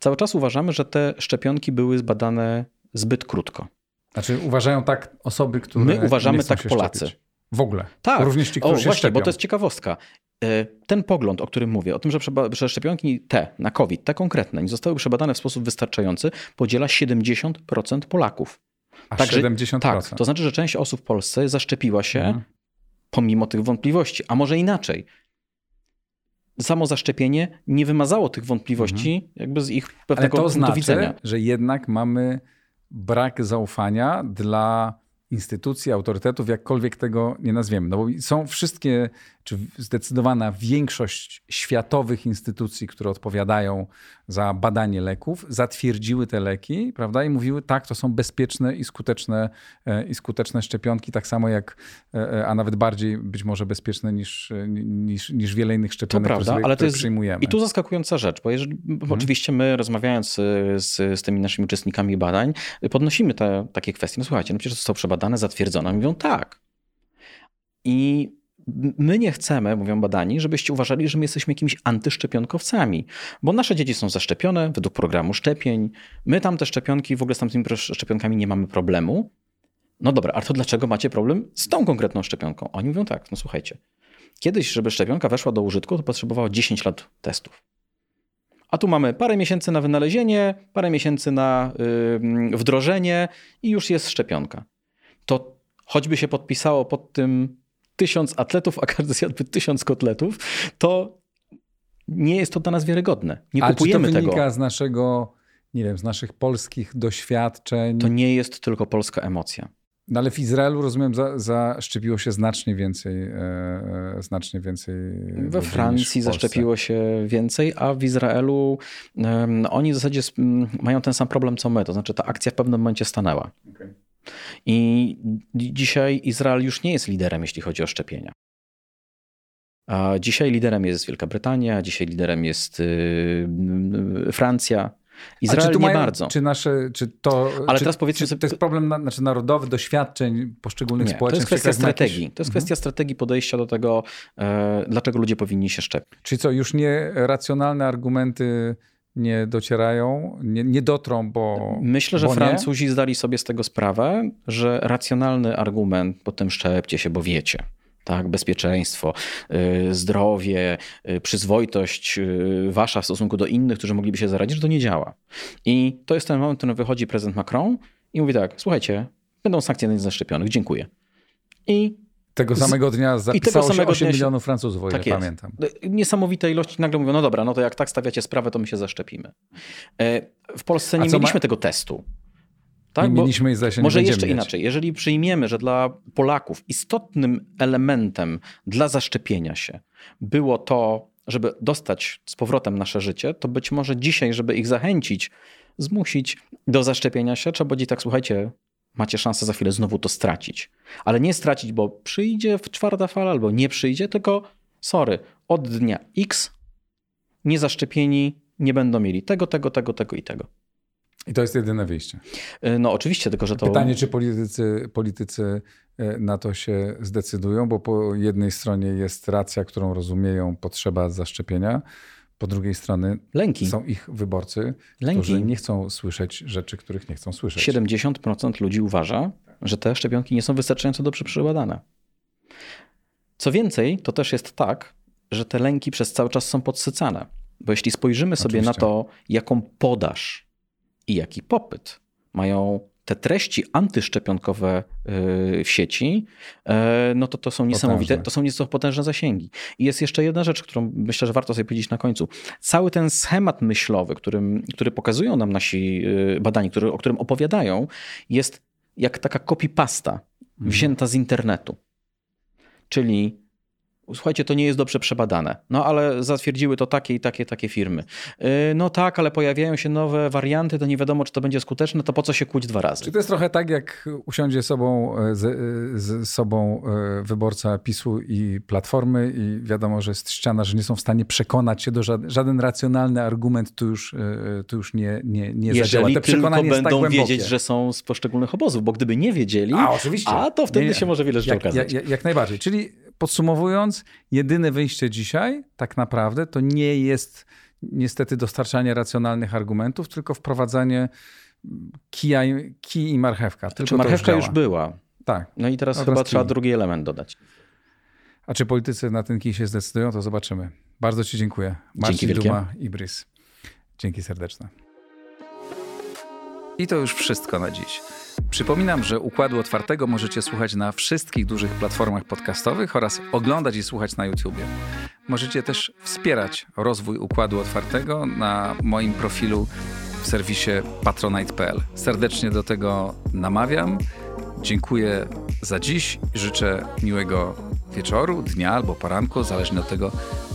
Cały czas uważamy, że te szczepionki były zbadane zbyt krótko. Znaczy uważają tak osoby, które My uważamy tak Polacy. Szczepić. W ogóle. Tak. Również ci, którzy o, właśnie, szczepią. bo to jest ciekawostka. E, ten pogląd, o którym mówię, o tym, że szczepionki te na COVID, te konkretne, nie zostały przebadane w sposób wystarczający, podziela 70% Polaków. A Także, 70%? Tak, to znaczy, że część osób w Polsce zaszczepiła się mhm. pomimo tych wątpliwości, a może inaczej. Samo zaszczepienie nie wymazało tych wątpliwości mhm. jakby z ich pewnego Ale to znaczy, widzenia. że jednak mamy brak zaufania dla instytucji, autorytetów, jakkolwiek tego nie nazwiemy. No bo są wszystkie, czy zdecydowana większość światowych instytucji, które odpowiadają za badanie leków, zatwierdziły te leki, prawda, i mówiły, tak, to są bezpieczne i skuteczne, e, i skuteczne szczepionki, tak samo jak, e, e, a nawet bardziej być może bezpieczne niż, niż, niż wiele innych szczepionek, to prawda, które, ale to jest, przyjmujemy. I tu zaskakująca rzecz, bo jeżeli, mhm. oczywiście my rozmawiając z, z tymi naszymi uczestnikami badań, podnosimy te takie kwestie. No słuchajcie, no przecież to zostało przebadane, zatwierdzono. Mówią tak. I my nie chcemy, mówią badani, żebyście uważali, że my jesteśmy jakimiś antyszczepionkowcami, bo nasze dzieci są zaszczepione według programu szczepień. My tam te szczepionki, w ogóle z tamtymi szczepionkami nie mamy problemu. No dobra, ale to dlaczego macie problem z tą konkretną szczepionką? Oni mówią tak, no słuchajcie, kiedyś, żeby szczepionka weszła do użytku, to potrzebowało 10 lat testów. A tu mamy parę miesięcy na wynalezienie, parę miesięcy na yy, wdrożenie i już jest szczepionka. To choćby się podpisało pod tym tysiąc atletów, a każdy zjadłby tysiąc kotletów, to nie jest to dla nas wiarygodne. Nie Ale kupujemy czy to wynika tego. z naszego, nie wiem, z naszych polskich doświadczeń? To nie jest tylko polska emocja. No ale w Izraelu, rozumiem, za, zaszczepiło się znacznie więcej, e, e znacznie więcej. We Francji zaszczepiło się więcej, a w Izraelu um, oni w zasadzie mają ten sam problem co my, to znaczy ta akcja w pewnym momencie stanęła. Okay. I dzisiaj Izrael już nie jest liderem, jeśli chodzi o szczepienia. A dzisiaj liderem jest Wielka Brytania, dzisiaj liderem jest yy, Francja. Izrael nie mają, bardzo. Czy nasze, czy to, Ale czy, teraz powiedzmy sobie, to jest problem na, znaczy narodowy, doświadczeń poszczególnych nie, społeczeństw? To jest kwestia strategii. To jest kwestia mhm. strategii podejścia do tego, e, dlaczego ludzie powinni się szczepić. Czyli co, już nie racjonalne argumenty nie docierają, nie, nie dotrą, bo. Myślę, że bo Francuzi nie? zdali sobie z tego sprawę, że racjonalny argument, potem szczepcie się, bo wiecie. Tak, bezpieczeństwo, yy, zdrowie, yy, przyzwoitość yy, wasza w stosunku do innych, którzy mogliby się zaradzić, że to nie działa. I to jest ten moment, w którym wychodzi prezydent Macron i mówi tak: słuchajcie, będą sankcje dla zaszczepionych, dziękuję. I tego samego dnia zapisało się 8 milionów Francuzów, o tak ile pamiętam. Niesamowite ilości. Nagle mówią, no dobra, no to jak tak stawiacie sprawę, to my się zaszczepimy. E, w Polsce nie mieliśmy ma... tego testu. Tak? Nie mieliśmy i się Może jeszcze mieć. inaczej. Jeżeli przyjmiemy, że dla Polaków istotnym elementem dla zaszczepienia się było to, żeby dostać z powrotem nasze życie, to być może dzisiaj, żeby ich zachęcić, zmusić do zaszczepienia się, trzeba będzie tak, słuchajcie, macie szansę za chwilę znowu to stracić. Ale nie stracić, bo przyjdzie w czwarta fala albo nie przyjdzie, tylko sorry, od dnia X niezaszczepieni nie będą mieli tego, tego, tego, tego i tego. I to jest jedyne wyjście. Y, no oczywiście, tylko że to... Pytanie, czy politycy, politycy y, na to się zdecydują, bo po jednej stronie jest racja, którą rozumieją, potrzeba zaszczepienia, po drugiej strony Lęki. są ich wyborcy, Lęki. którzy nie chcą słyszeć rzeczy, których nie chcą słyszeć. 70% ludzi uważa, że te szczepionki nie są wystarczająco dobrze przebadane. Co więcej, to też jest tak, że te lęki przez cały czas są podsycane. Bo jeśli spojrzymy sobie Oczywiście. na to, jaką podaż i jaki popyt mają te treści antyszczepionkowe y, w sieci, e, no to to są niesamowite, potężne. to są nieco potężne zasięgi. I jest jeszcze jedna rzecz, którą myślę, że warto sobie powiedzieć na końcu. Cały ten schemat myślowy, którym, który pokazują nam nasi y, badani, który, o którym opowiadają, jest jak taka copy-pasta mhm. wzięta z internetu. Czyli Słuchajcie, to nie jest dobrze przebadane. No ale zatwierdziły to takie i takie, takie firmy. Yy, no tak, ale pojawiają się nowe warianty, to nie wiadomo, czy to będzie skuteczne, to po co się kłuć dwa razy? Czy to jest trochę tak, jak usiądzie sobą, e, z, e, z sobą e, wyborca PiSu i Platformy i wiadomo, że jest ściana, że nie są w stanie przekonać się do żaden, żaden racjonalny argument tu już, tu już nie, nie, nie Jeżeli zadziała. Te tylko tak będą tak wiedzieć, że są z poszczególnych obozów, bo gdyby nie wiedzieli, a, oczywiście. a to wtedy nie, się może wiele rzeczy jak, okazać. Jak, jak najbardziej. Czyli podsumowując, jedyne wyjście dzisiaj tak naprawdę to nie jest niestety dostarczanie racjonalnych argumentów, tylko wprowadzanie kija, kij i marchewka. Tylko czy marchewka już, już, była. Tak. No i teraz no chyba trzeba drugi element dodać. A czy politycy na ten kij się zdecydują, to zobaczymy. Bardzo Ci dziękuję. Marcin Dzięki Duma i Brys. Dzięki serdeczne. I to już wszystko na dziś. Przypominam, że Układu Otwartego możecie słuchać na wszystkich dużych platformach podcastowych oraz oglądać i słuchać na YouTubie. Możecie też wspierać rozwój Układu Otwartego na moim profilu w serwisie patronite.pl. Serdecznie do tego namawiam Dziękuję za dziś. Życzę miłego wieczoru, dnia albo poranku, zależnie od tego,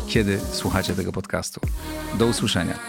kiedy słuchacie tego podcastu. Do usłyszenia.